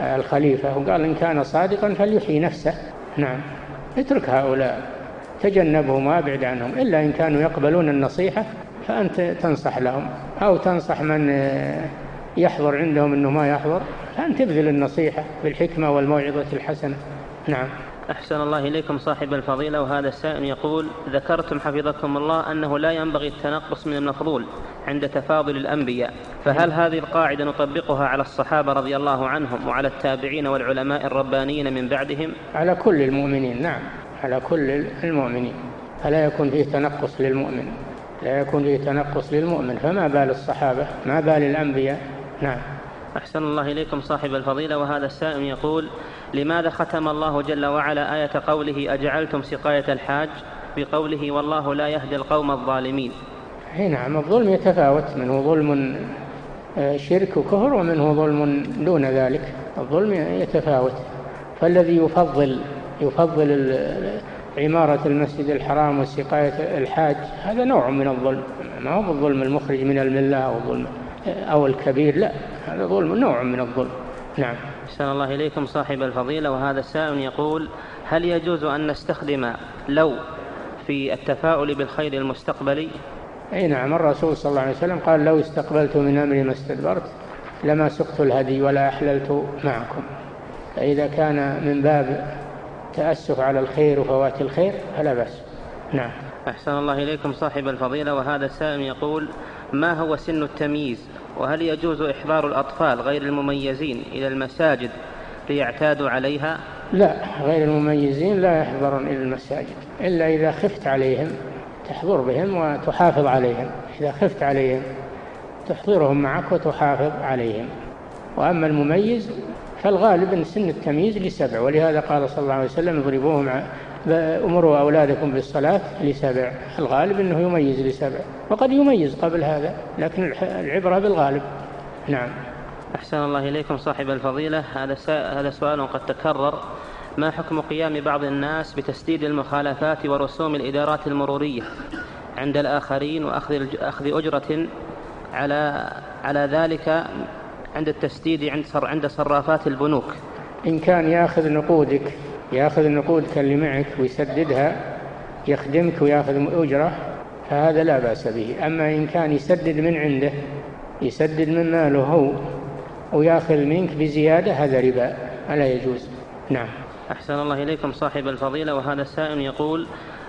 الخليفة وقال إن كان صادقا فليحيي نفسه. نعم اترك هؤلاء تجنبهم وابعد عنهم إلا إن كانوا يقبلون النصيحة فأنت تنصح لهم أو تنصح من يحضر عندهم أنه ما يحضر فأنت تبذل النصيحة بالحكمة والموعظة الحسنة. نعم. أحسن الله إليكم صاحب الفضيلة وهذا السائل يقول ذكرتم حفظكم الله أنه لا ينبغي التنقص من المفضول عند تفاضل الأنبياء فهل هذه القاعدة نطبقها على الصحابة رضي الله عنهم وعلى التابعين والعلماء الربانيين من بعدهم؟ على كل المؤمنين نعم على كل المؤمنين فلا يكون فيه تنقص للمؤمن. لا يكون فيه تنقص للمؤمن فما بال الصحابة؟ ما بال الأنبياء؟ نعم. أحسن الله إليكم صاحب الفضيلة وهذا السائل يقول لماذا ختم الله جل وعلا آية قوله أجعلتم سقاية الحاج؟ بقوله والله لا يهدي القوم الظالمين. أي نعم الظلم يتفاوت منه ظلم آه، شرك وكفر ومنه ظلم دون ذلك. الظلم يتفاوت. فالذي يفضل يفضل عمارة المسجد الحرام وسقاية الحاج هذا نوع من الظلم. ما هو الظلم المخرج من الملة أو الظلم أو الكبير لا هذا ظلم نوع من الظلم. نعم. أحسن الله إليكم صاحب الفضيلة. وهذا السائل يقول هل يجوز أن نستخدم لو في التفاؤل بالخير المستقبلي؟ أي نعم الرسول صلى الله عليه وسلم قال لو استقبلت من أمري ما استدبرت لما سقت الهدي ولا أحللت معكم. فإذا كان من باب تأسف على الخير وفوات الخير فلا بأس. نعم. أحسن الله إليكم صاحب الفضيلة وهذا السائل يقول ما هو سن التمييز وهل يجوز إحضار الأطفال غير المميزين إلى المساجد ليعتادوا عليها؟ لا غير المميزين لا يحضرون إلى المساجد إلا إذا خفت عليهم تحضر بهم وتحافظ عليهم. إذا خفت عليهم تحضرهم معك وتحافظ عليهم. وأما المميز فالغالب أن سن التمييز لسبع ولهذا قال صلى الله عليه وسلم اضربوهم أمروا أولادكم بالصلاة لسبع. الغالب أنه يميز لسبع وقد يميز قبل هذا لكن العبرة بالغالب. نعم. أحسن الله إليكم صاحب الفضيلة. هذا هذا سؤال قد تكرر. ما حكم قيام بعض الناس بتسديد المخالفات ورسوم الإدارات المرورية عند الآخرين وأخذ أخذ أجرة على على ذلك عند التسديد عند عند صرافات البنوك. إن كان يأخذ نقودك يأخذ نقودك اللي معك ويسددها يخدمك ويأخذ أجرة فهذا لا بأس به. أما إن كان يسدد من عنده يسدد من ماله هو ويأخذ منك بزيادة هذا ربا. ألا يجوز. نعم. أحسن الله إليكم صاحب الفضيلة. وهذا السائل يقول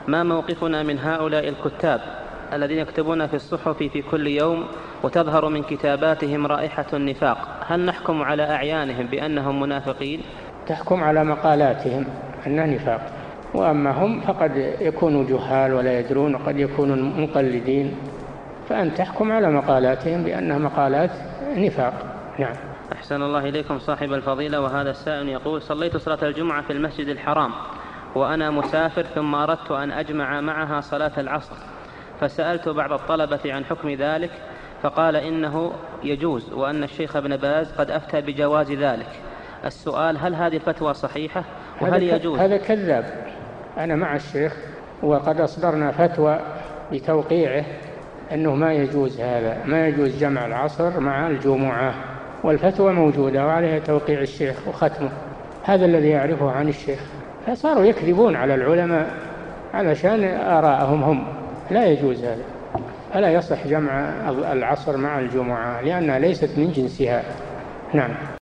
ما موقفنا من هؤلاء الكتاب؟ الذين يكتبون في الصحف في كل يوم وتظهر من كتاباتهم رائحة النفاق. هل نحكم على أعيانهم بأنهم منافقين؟ تحكم على مقالاتهم أنها نفاق. وأما هم فقد يكونوا جهال ولا يدرون وقد يكونوا مقلدين. فأن تحكم على مقالاتهم بأنها مقالات نفاق. نعم. أحسن الله إليكم صاحب الفضيلة وهذا السائل يقول صليت صلاة الجمعة في المسجد الحرام وأنا مسافر ثم أردت أن أجمع معها صلاة العصر. فسألت بعض الطلبة عن حكم ذلك فقال إنه يجوز وأن الشيخ ابن باز قد أفتى بجواز ذلك. السؤال هل هذه الفتوى صحيحة؟ وهل يجوز؟ هذا كذاب. أنا مع الشيخ وقد أصدرنا فتوى بتوقيعه أنه ما يجوز هذا ما يجوز جمع العصر مع الجمعة والفتوى موجودة وعليها توقيع الشيخ وختمه. هذا الذي يعرفه عن الشيخ. فصاروا يكذبون على العلماء علشان آراءهم هم. لا يجوز هذا. فلا يصح جمع العصر مع الجمعة لأنها ليست من جنسها. نعم.